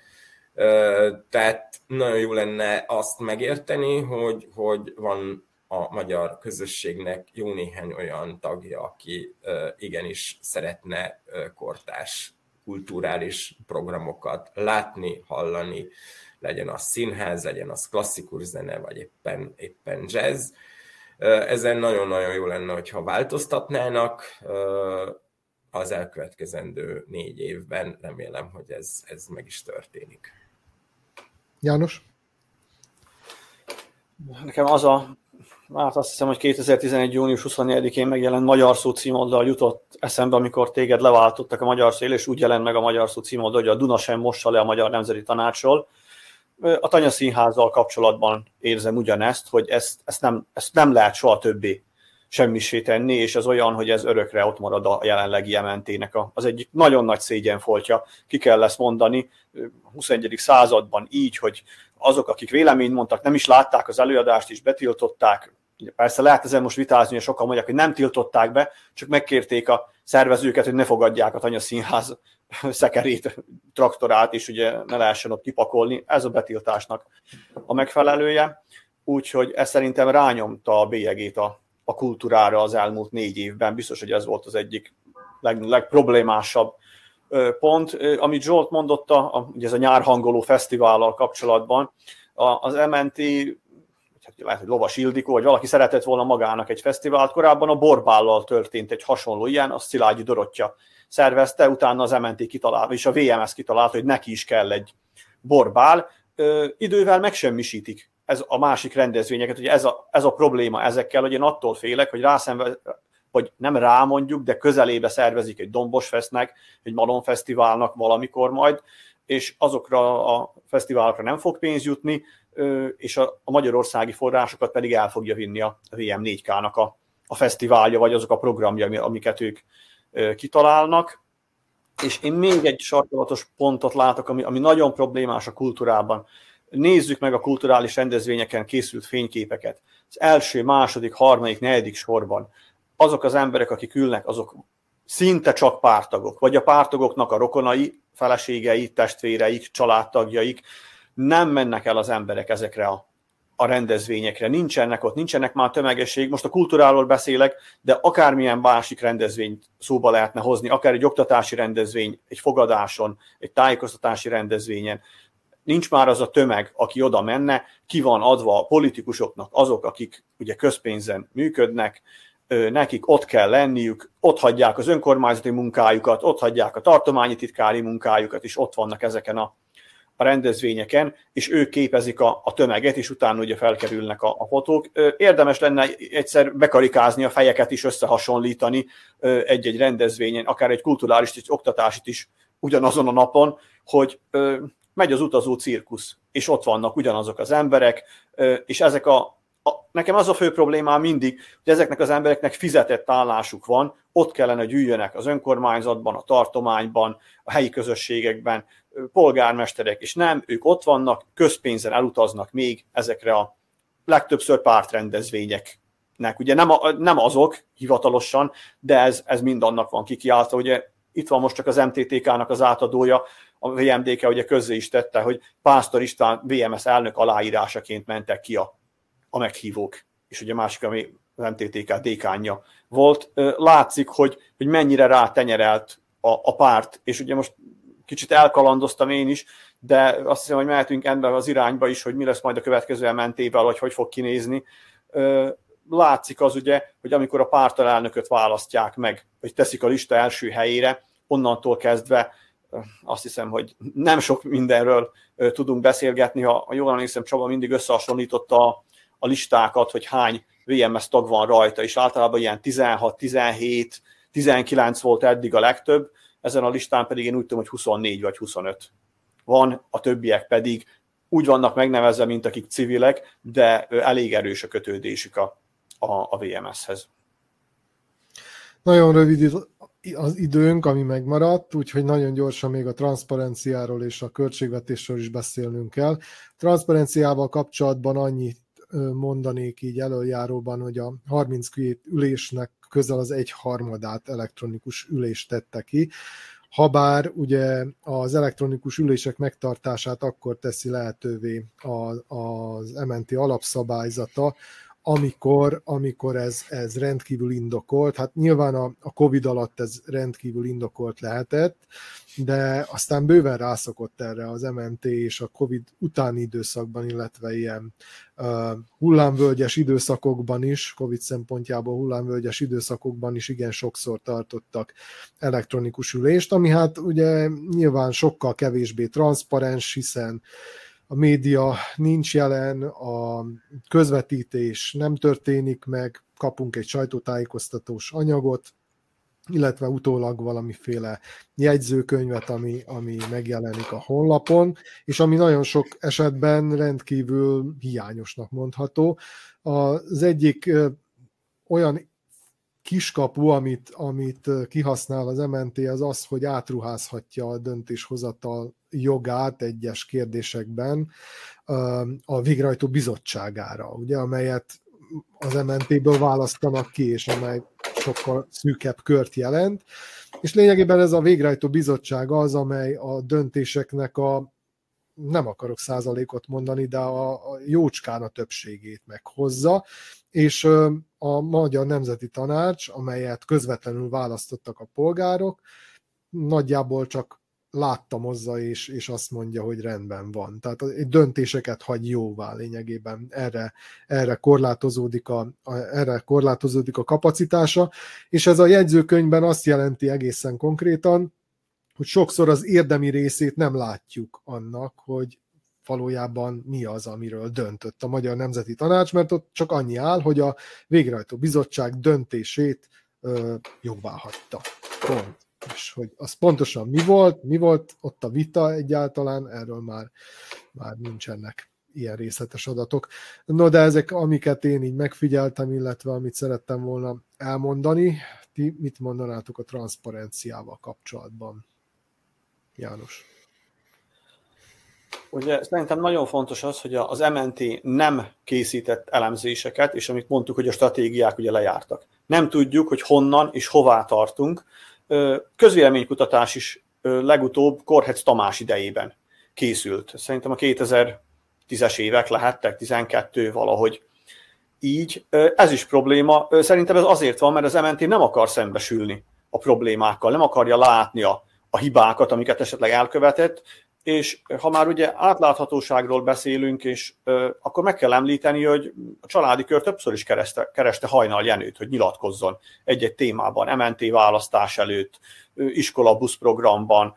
Tehát nagyon jó lenne azt megérteni, hogy, hogy van a magyar közösségnek jó néhány olyan tagja, aki igenis szeretne kortás kulturális programokat látni, hallani, legyen az színház, legyen az klasszikus zene, vagy éppen, éppen jazz. Ezen nagyon-nagyon jó lenne, hogyha változtatnának az elkövetkezendő négy évben. Remélem, hogy ez, ez meg is történik. János? Nekem az a hát azt hiszem, hogy 2011. június 24-én megjelent Magyar Szó címoldal jutott eszembe, amikor téged leváltottak a Magyar Szél, és úgy jelent meg a Magyar Szó címoldal, hogy a Duna sem mossa le a Magyar Nemzeti Tanácsról. A Tanya Színházzal kapcsolatban érzem ugyanezt, hogy ezt, ezt, nem, ezt nem lehet soha többé semmisé tenni, és ez olyan, hogy ez örökre ott marad a jelenlegi MNT-nek az egyik nagyon nagy szégyenfoltja, ki kell lesz mondani, 21. században így, hogy azok, akik véleményt mondtak, nem is látták az előadást, és betiltották, persze lehet ezen most vitázni, hogy sokan mondják, hogy nem tiltották be, csak megkérték a szervezőket, hogy ne fogadják a Tanya Színház szekerét, traktorát, és ugye ne lehessen ott kipakolni. Ez a betiltásnak a megfelelője. Úgyhogy ez szerintem rányomta a bélyegét a, a kultúrára az elmúlt négy évben. Biztos, hogy ez volt az egyik leg, legproblémásabb pont. Amit Zsolt mondott, a, ugye ez a nyárhangoló fesztivállal kapcsolatban, az MNT lehet, hogy Lovas Ildikó, vagy valaki szeretett volna magának egy fesztivált. Korábban a Borbállal történt egy hasonló ilyen, a Szilágyi Dorottya szervezte, utána az MNT kitalálta, és a VMS kitalálta, hogy neki is kell egy Borbál. Ö, idővel megsemmisítik ez a másik rendezvényeket, hogy ez a, ez a probléma ezekkel, hogy én attól félek, hogy rászenve, vagy nem rá mondjuk, de közelébe szervezik egy Dombos Festnek, egy Malon Fesztiválnak valamikor majd, és azokra a fesztiválokra nem fog pénz jutni, és a, a magyarországi forrásokat pedig el fogja vinni a VM4K-nak a, a fesztiválja, vagy azok a programja, amiket ők kitalálnak. És én még egy sarkalatos pontot látok, ami, ami nagyon problémás a kultúrában. Nézzük meg a kulturális rendezvényeken készült fényképeket. Az első, második, harmadik, negyedik sorban azok az emberek, akik ülnek, azok szinte csak pártagok, vagy a pártagoknak a rokonai, feleségei, testvéreik, családtagjaik, nem mennek el az emberek ezekre a, a rendezvényekre, nincsenek ott, nincsenek már tömegesség, most a kultúráról beszélek, de akármilyen másik rendezvényt szóba lehetne hozni, akár egy oktatási rendezvény, egy fogadáson, egy tájékoztatási rendezvényen, nincs már az a tömeg, aki oda menne, ki van adva a politikusoknak azok, akik ugye közpénzen működnek, nekik ott kell lenniük, ott hagyják az önkormányzati munkájukat, ott hagyják a tartományi titkári munkájukat, és ott vannak ezeken a, a rendezvényeken, és ők képezik a, a tömeget, és utána ugye felkerülnek a, a fotók. Érdemes lenne egyszer bekarikázni a fejeket is, összehasonlítani egy-egy rendezvényen, akár egy kulturális, egy oktatásit is ugyanazon a napon, hogy megy az utazó cirkusz, és ott vannak ugyanazok az emberek, és ezek a a, nekem az a fő problémám mindig, hogy ezeknek az embereknek fizetett állásuk van, ott kellene, hogy üljönek az önkormányzatban, a tartományban, a helyi közösségekben, polgármesterek, és nem, ők ott vannak, közpénzen elutaznak még ezekre a legtöbbször pártrendezvényeknek. Ugye nem, a, nem azok hivatalosan, de ez, ez mind annak van kikiáltva. Ugye itt van most csak az MTTK-nak az átadója, a VMDK ugye közzé is tette, hogy Pásztor István VMS elnök aláírásaként mentek ki a a meghívók, és ugye a másik, ami az MTTK dékánja volt, látszik, hogy, hogy mennyire rátenyerelt a, a párt, és ugye most kicsit elkalandoztam én is, de azt hiszem, hogy mehetünk ebben az irányba is, hogy mi lesz majd a következő mentével, vagy hogy fog kinézni. Látszik az ugye, hogy amikor a pártalelnököt választják meg, hogy teszik a lista első helyére, onnantól kezdve azt hiszem, hogy nem sok mindenről tudunk beszélgetni. Ha jól emlékszem, Csaba mindig összehasonlította a, a listákat, hogy hány VMS tag van rajta, és általában ilyen 16, 17, 19 volt eddig a legtöbb, ezen a listán pedig én úgy tudom, hogy 24 vagy 25 van, a többiek pedig úgy vannak megnevezve, mint akik civilek, de elég erős a kötődésük a, a, a VMS-hez. Nagyon rövid az időnk, ami megmaradt, úgyhogy nagyon gyorsan még a transzparenciáról és a költségvetésről is beszélnünk kell. Transzparenciával kapcsolatban annyit mondanék így előjáróban, hogy a 32 ülésnek közel az egy harmadát elektronikus ülést tette ki, habár ugye az elektronikus ülések megtartását akkor teszi lehetővé az MNT alapszabályzata, amikor, amikor ez, ez rendkívül indokolt. Hát nyilván a, a Covid alatt ez rendkívül indokolt lehetett, de aztán bőven rászokott erre az MNT és a Covid utáni időszakban, illetve ilyen uh, hullámvölgyes időszakokban is, Covid szempontjából hullámvölgyes időszakokban is igen sokszor tartottak elektronikus ülést, ami hát ugye nyilván sokkal kevésbé transzparens, hiszen a média nincs jelen, a közvetítés nem történik meg, kapunk egy sajtótájékoztatós anyagot, illetve utólag valamiféle jegyzőkönyvet, ami, ami megjelenik a honlapon, és ami nagyon sok esetben rendkívül hiányosnak mondható. Az egyik olyan kiskapu, amit, amit kihasznál az MNT, az az, hogy átruházhatja a döntéshozatal jogát egyes kérdésekben a végrehajtó bizottságára, ugye, amelyet az MNT-ből választanak ki, és amely sokkal szűkebb kört jelent. És lényegében ez a végrehajtó bizottság az, amely a döntéseknek a nem akarok százalékot mondani, de a jócskán a többségét meghozza, és a Magyar Nemzeti Tanács, amelyet közvetlenül választottak a polgárok, nagyjából csak láttamozza, és, és azt mondja, hogy rendben van. Tehát döntéseket hagy jóvá lényegében. Erre, erre, korlátozódik a, a, erre korlátozódik a kapacitása, és ez a jegyzőkönyvben azt jelenti egészen konkrétan, hogy sokszor az érdemi részét nem látjuk annak, hogy valójában mi az, amiről döntött a Magyar Nemzeti Tanács, mert ott csak annyi áll, hogy a végrehajtó bizottság döntését ö, jobbá hagyta. Pont. És hogy az pontosan mi volt, mi volt ott a vita egyáltalán, erről már, már nincsenek ilyen részletes adatok. No, de ezek, amiket én így megfigyeltem, illetve amit szerettem volna elmondani, ti mit mondanátok a transzparenciával kapcsolatban? János. Ugye szerintem nagyon fontos az, hogy az MNT nem készített elemzéseket, és amit mondtuk, hogy a stratégiák ugye lejártak. Nem tudjuk, hogy honnan és hová tartunk. Közvéleménykutatás is legutóbb Korhetsz Tamás idejében készült. Szerintem a 2010-es évek lehettek, 12 valahogy így. Ez is probléma. Szerintem ez azért van, mert az MNT nem akar szembesülni a problémákkal, nem akarja látni a, a hibákat, amiket esetleg elkövetett, és ha már ugye átláthatóságról beszélünk, és ö, akkor meg kell említeni, hogy a családi kör többször is kereste, kereste Hajnal Jenőt, hogy nyilatkozzon egy-egy témában, MNT választás előtt, iskola buszprogramban,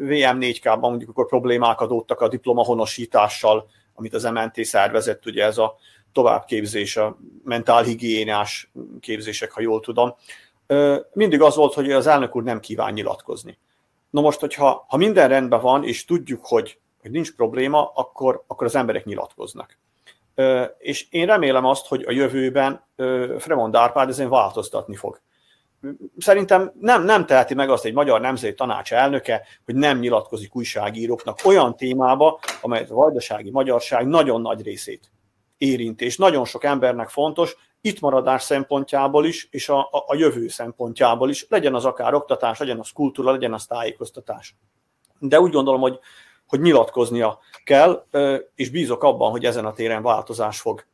VM4K-ban mondjuk akkor problémák adódtak a diplomahonosítással, amit az MNT szervezett, ugye ez a továbbképzés, a mentálhigiénás képzések, ha jól tudom. Mindig az volt, hogy az elnök úr nem kíván nyilatkozni Na most, hogyha ha minden rendben van, és tudjuk, hogy, hogy nincs probléma, akkor, akkor az emberek nyilatkoznak. Ö, és én remélem azt, hogy a jövőben ö, Fremond Árpád ezen változtatni fog. Szerintem nem, nem teheti meg azt egy magyar nemzeti tanács elnöke, hogy nem nyilatkozik újságíróknak olyan témába, amelyet a vajdasági magyarság nagyon nagy részét érint, és nagyon sok embernek fontos, itt maradás szempontjából is, és a, a, a jövő szempontjából is, legyen az akár oktatás, legyen az kultúra, legyen az tájékoztatás. De úgy gondolom, hogy, hogy nyilatkoznia kell, és bízok abban, hogy ezen a téren változás fog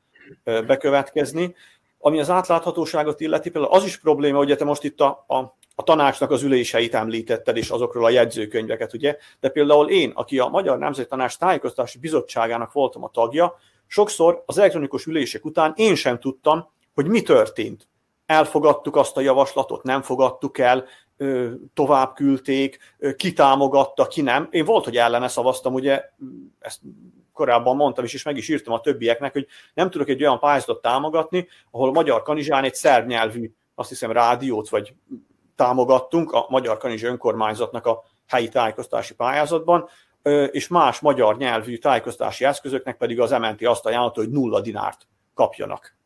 bekövetkezni. Ami az átláthatóságot illeti, például az is probléma, hogy te most itt a, a, a tanácsnak az üléseit említetted, és azokról a jegyzőkönyveket, ugye? De például én, aki a Magyar Nemzeti Tanács Tájékoztatási Bizottságának voltam a tagja, sokszor az elektronikus ülések után én sem tudtam, hogy mi történt. Elfogadtuk azt a javaslatot, nem fogadtuk el, tovább küldték, ki támogatta, ki nem. Én volt, hogy ellene szavaztam, ugye ezt korábban mondtam is, és meg is írtam a többieknek, hogy nem tudok egy olyan pályázatot támogatni, ahol Magyar Kanizsán egy szerb nyelvű, azt hiszem rádiót vagy támogattunk a Magyar Kanizsa önkormányzatnak a helyi tájékoztási pályázatban, és más magyar nyelvű tájékoztási eszközöknek pedig az MNT azt ajánlott, hogy nulla dinárt kapjanak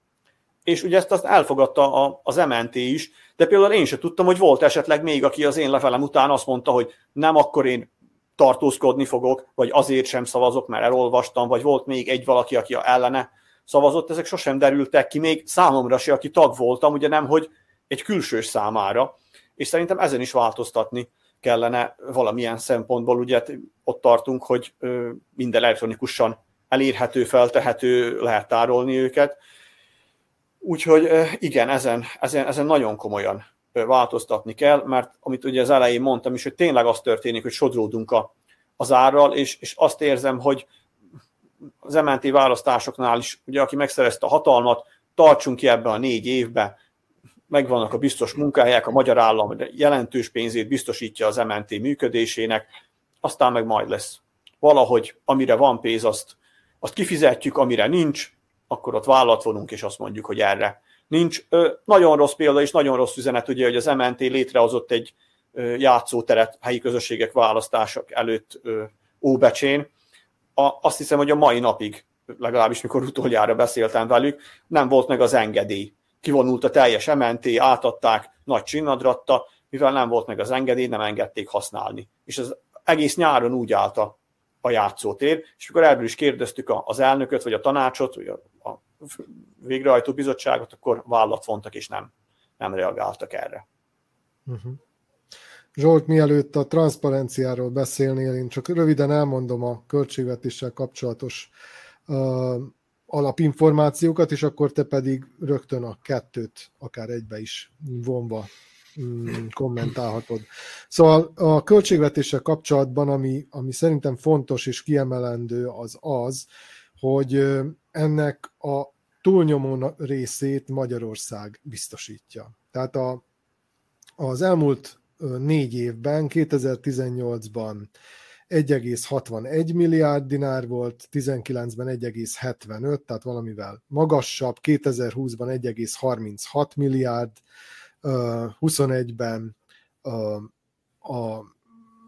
és ugye ezt azt elfogadta a, az MNT is, de például én sem tudtam, hogy volt esetleg még, aki az én lefelem után azt mondta, hogy nem, akkor én tartózkodni fogok, vagy azért sem szavazok, mert elolvastam, vagy volt még egy valaki, aki ellene szavazott, ezek sosem derültek ki, még számomra se, aki tag voltam, ugye nem, hogy egy külsős számára, és szerintem ezen is változtatni kellene valamilyen szempontból, ugye ott tartunk, hogy minden elektronikusan elérhető, feltehető, lehet tárolni őket, Úgyhogy igen, ezen, ezen, ezen nagyon komolyan változtatni kell, mert amit ugye az elején mondtam is, hogy tényleg az történik, hogy sodródunk a, az árral, és, és azt érzem, hogy az MNT választásoknál is, ugye aki megszerezte a hatalmat, tartsunk ki ebbe a négy évbe, megvannak a biztos munkahelyek, a magyar állam jelentős pénzét biztosítja az MNT működésének, aztán meg majd lesz. Valahogy, amire van pénz, azt, azt kifizetjük, amire nincs, akkor ott vállat vonunk, és azt mondjuk, hogy erre nincs. Nagyon rossz példa, és nagyon rossz üzenet, ugye, hogy az MNT létrehozott egy játszóteret helyi közösségek választások előtt Óbecsén. A, azt hiszem, hogy a mai napig, legalábbis mikor utoljára beszéltem velük, nem volt meg az engedély. kivonult a teljes MNT, átadták nagy csinnadratta, mivel nem volt meg az engedély, nem engedték használni. És az egész nyáron úgy állt a, a játszótér, és akkor ebből is kérdeztük az elnököt, vagy a tanácsot, vagy a, a végrehajtó bizottságot, akkor vállat vontak, és nem, nem reagáltak erre. Uh-huh. Zsolt, mielőtt a transzparenciáról beszélnél, én csak röviden elmondom a költségvetéssel kapcsolatos uh, alapinformációkat, és akkor te pedig rögtön a kettőt akár egybe is vonva mm, kommentálhatod. Szóval a költségvetéssel kapcsolatban, ami, ami szerintem fontos és kiemelendő, az az, hogy ennek a túlnyomó részét Magyarország biztosítja. Tehát a, az elmúlt négy évben, 2018-ban 1,61 milliárd dinár volt, 19-ben 1,75, tehát valamivel magasabb, 2020-ban 1,36 milliárd, 21-ben a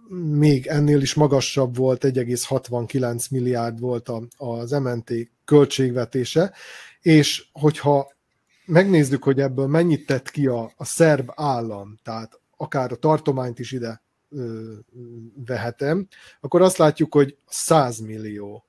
még ennél is magasabb volt, 1,69 milliárd volt az MNT költségvetése, és hogyha megnézzük, hogy ebből mennyit tett ki a, a szerb állam, tehát akár a tartományt is ide ö, vehetem, akkor azt látjuk, hogy 100 millió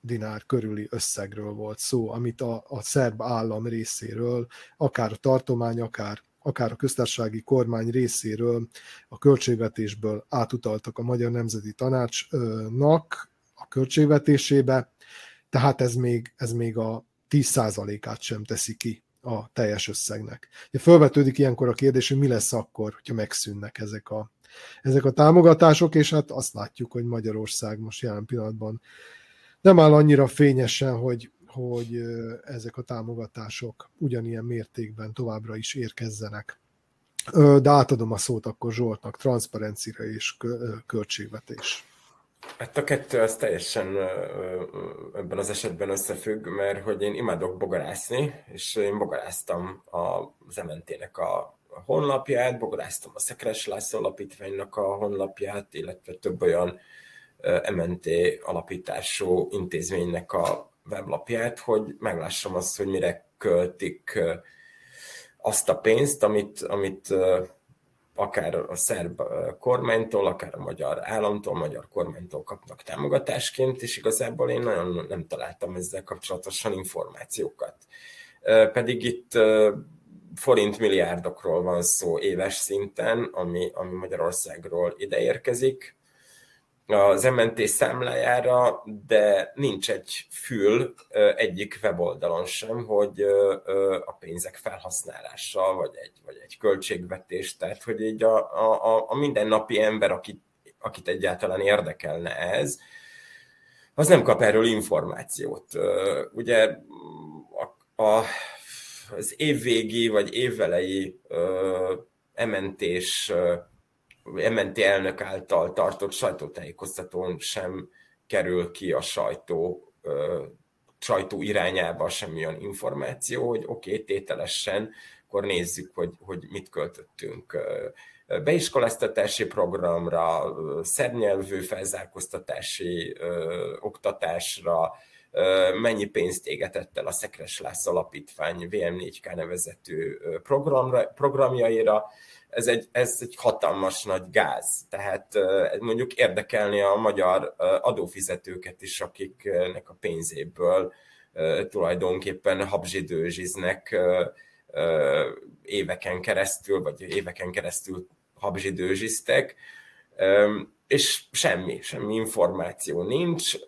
dinár körüli összegről volt szó, amit a, a szerb állam részéről, akár a tartomány, akár, akár a köztársasági kormány részéről a költségvetésből átutaltak a Magyar Nemzeti Tanácsnak a költségvetésébe, tehát ez még, ez még a 10%-át sem teszi ki a teljes összegnek. Ja, fölvetődik ilyenkor a kérdés, hogy mi lesz akkor, hogyha megszűnnek ezek a, ezek a támogatások, és hát azt látjuk, hogy Magyarország most jelen pillanatban nem áll annyira fényesen, hogy, hogy ezek a támogatások ugyanilyen mértékben továbbra is érkezzenek. De átadom a szót akkor Zsoltnak, transzparencira és költségvetés. Hát a kettő az teljesen ebben az esetben összefügg, mert hogy én imádok bogarászni, és én bogaráztam az MNT-nek a honlapját, bogaráztam a Szekres László alapítványnak a honlapját, illetve több olyan MNT alapítású intézménynek a weblapját, hogy meglássam azt, hogy mire költik azt a pénzt, amit, amit akár a szerb kormánytól, akár a magyar államtól, a magyar kormánytól kapnak támogatásként, és igazából én nagyon nem találtam ezzel kapcsolatosan információkat. Pedig itt forint milliárdokról van szó éves szinten, ami, ami Magyarországról ideérkezik, az MNT számlájára, de nincs egy fül egyik weboldalon sem, hogy a pénzek felhasználása, vagy egy, vagy egy költségvetés, tehát hogy így a, a, a mindennapi ember, akit, akit egyáltalán érdekelne ez, az nem kap erről információt. Ugye a, a, az évvégi vagy évvelei ementés MNT elnök által tartott sajtótájékoztatón sem kerül ki a sajtó, sajtó irányába semmilyen információ, hogy oké, okay, tételesen, akkor nézzük, hogy, hogy mit költöttünk beiskoláztatási programra, szernyelvű felzárkóztatási ö, oktatásra, ö, mennyi pénzt égetett el a Szekres Lász Alapítvány VM4K nevezetű programra, programjaira, ez egy, ez egy hatalmas nagy gáz. Tehát mondjuk érdekelni a magyar adófizetőket is, akiknek a pénzéből tulajdonképpen habzsidőzsiznek éveken keresztül, vagy éveken keresztül habzsidőzsiztek, és semmi, semmi információ nincs.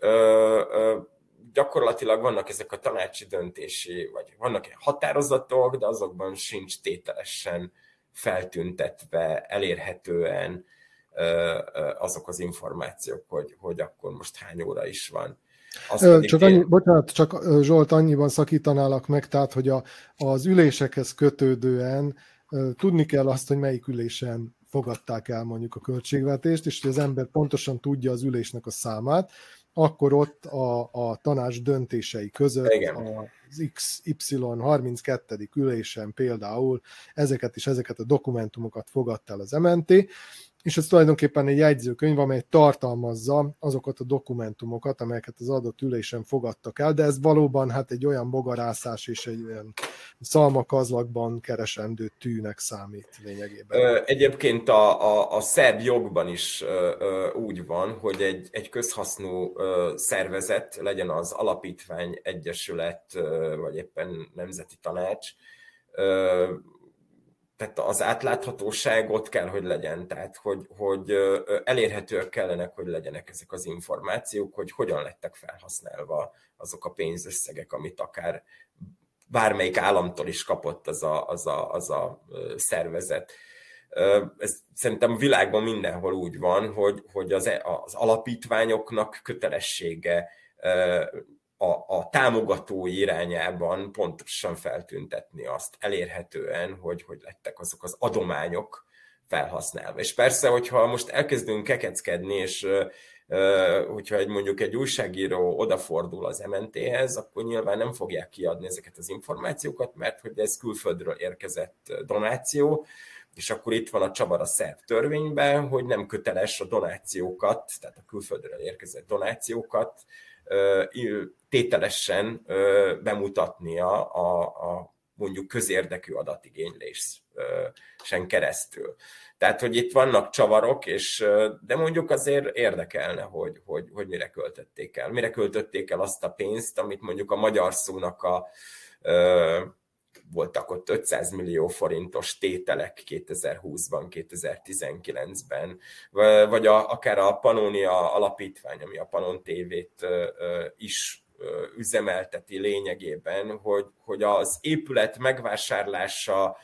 Gyakorlatilag vannak ezek a tanácsi döntési, vagy vannak határozatok, de azokban sincs tételesen feltüntetve, elérhetően azok az információk, hogy, hogy akkor most hány óra is van. Azt csak annyi, én... bocsánat, csak Zsolt, annyiban szakítanálak meg, tehát, hogy a, az ülésekhez kötődően tudni kell azt, hogy melyik ülésen fogadták el mondjuk a költségvetést, és hogy az ember pontosan tudja az ülésnek a számát, akkor ott a, a tanács döntései között Igen. az XY 32. ülésen például ezeket és ezeket a dokumentumokat fogadta el az MNT, és ez tulajdonképpen egy jegyzőkönyv, amely tartalmazza azokat a dokumentumokat, amelyeket az adott ülésen fogadtak el, de ez valóban hát egy olyan bogarászás és egy olyan szalmakazlakban keresendő tűnek számít lényegében. Egyébként a, a, a szerb jogban is úgy van, hogy egy, egy közhasznú szervezet, legyen az alapítvány, egyesület, vagy éppen nemzeti tanács, tehát az átláthatóság ott kell, hogy legyen, tehát hogy, hogy elérhetőek kellenek, hogy legyenek ezek az információk, hogy hogyan lettek felhasználva azok a pénzösszegek, amit akár bármelyik államtól is kapott az a, az a, az a szervezet. Ez szerintem a világban mindenhol úgy van, hogy, hogy az, e, az alapítványoknak kötelessége a, a támogatói irányában pontosan feltüntetni azt elérhetően, hogy hogy lettek azok az adományok felhasználva. És persze, hogyha most elkezdünk kekeckedni, és hogyha egy, mondjuk egy újságíró odafordul az MNT-hez, akkor nyilván nem fogják kiadni ezeket az információkat, mert hogy ez külföldről érkezett donáció, és akkor itt van a csavar a szerb törvényben, hogy nem köteles a donációkat, tehát a külföldről érkezett donációkat tételesen bemutatnia a, a mondjuk közérdekű adatigénylésen keresztül. Tehát, hogy itt vannak csavarok, és, de mondjuk azért érdekelne, hogy, hogy, hogy mire költötték el. Mire költötték el azt a pénzt, amit mondjuk a magyar szónak a voltak ott 500 millió forintos tételek 2020-ban, 2019-ben, vagy a, akár a Pannonia alapítvány, ami a Panon TV-t is üzemelteti lényegében, hogy, hogy az épület megvásárlása,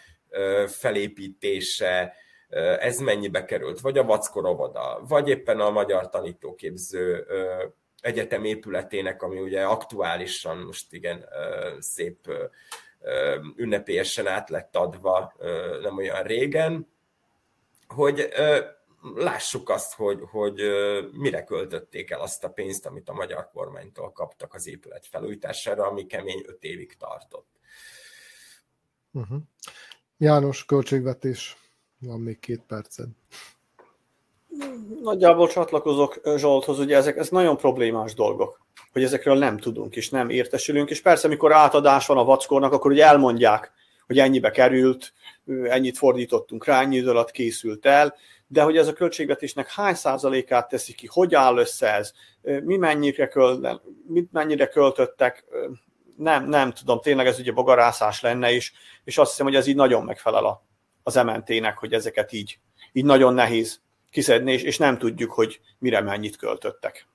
felépítése, ez mennyibe került, vagy a Vackorovoda, vagy éppen a Magyar Tanítóképző Egyetem épületének, ami ugye aktuálisan most igen szép ünnepélyesen át lett adva nem olyan régen, hogy lássuk azt, hogy, hogy mire költötték el azt a pénzt, amit a magyar kormánytól kaptak az épület felújítására, ami kemény öt évig tartott. Uh-huh. János, költségvetés, van még két perced. Nagyjából csatlakozok Zsolthoz, ugye ezek, ez nagyon problémás dolgok hogy ezekről nem tudunk és nem értesülünk, és persze, amikor átadás van a vackornak, akkor ugye elmondják, hogy ennyibe került, ennyit fordítottunk rá, ennyi idő alatt készült el, de hogy ez a költségvetésnek hány százalékát teszi ki, hogy áll össze ez, mi mennyire, költ, mit mennyire költöttek, nem, nem tudom, tényleg ez ugye bogarászás lenne is, és azt hiszem, hogy ez így nagyon megfelel a, az MNT-nek, hogy ezeket így, így nagyon nehéz kiszedni, és, nem tudjuk, hogy mire mennyit költöttek.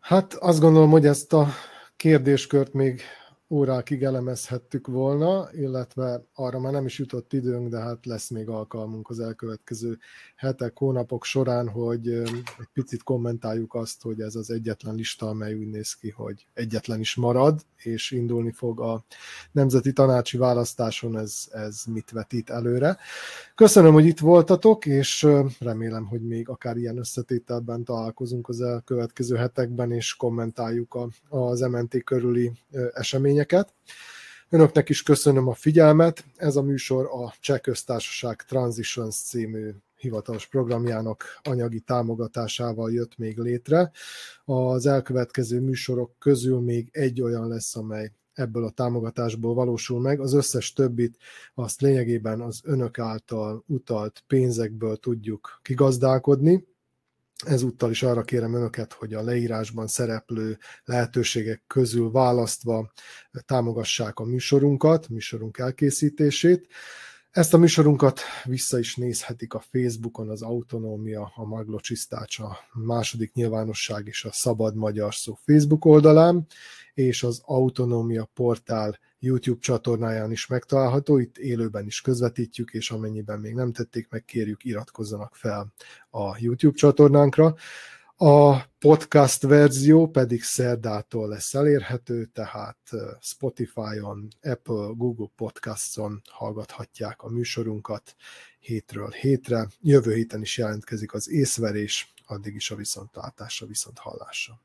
Hát azt gondolom, hogy ezt a kérdéskört még órákig elemezhettük volna, illetve arra már nem is jutott időnk, de hát lesz még alkalmunk az elkövetkező hetek, hónapok során, hogy egy picit kommentáljuk azt, hogy ez az egyetlen lista, amely úgy néz ki, hogy egyetlen is marad, és indulni fog a nemzeti tanácsi választáson, ez, ez mit vetít előre. Köszönöm, hogy itt voltatok, és remélem, hogy még akár ilyen összetételben találkozunk az elkövetkező hetekben, és kommentáljuk a, az MNT körüli eseményeket. Önöknek is köszönöm a figyelmet. Ez a műsor a Cseh Köztársaság Transitions című hivatalos programjának anyagi támogatásával jött még létre. Az elkövetkező műsorok közül még egy olyan lesz, amely ebből a támogatásból valósul meg. Az összes többit azt lényegében az önök által utalt pénzekből tudjuk kigazdálkodni. Ezúttal is arra kérem önöket, hogy a leírásban szereplő lehetőségek közül választva támogassák a műsorunkat, műsorunk elkészítését. Ezt a műsorunkat vissza is nézhetik a Facebookon, az Autonómia, a Maglocsisztács, a második nyilvánosság és a Szabad Magyar Szó Facebook oldalán, és az Autonómia portál YouTube csatornáján is megtalálható, itt élőben is közvetítjük, és amennyiben még nem tették meg, kérjük iratkozzanak fel a YouTube csatornánkra. A podcast verzió pedig szerdától lesz elérhető, tehát Spotify-on, Apple, Google Podcasts-on hallgathatják a műsorunkat hétről hétre. Jövő héten is jelentkezik az észverés, addig is a viszontlátásra, viszont hallásra.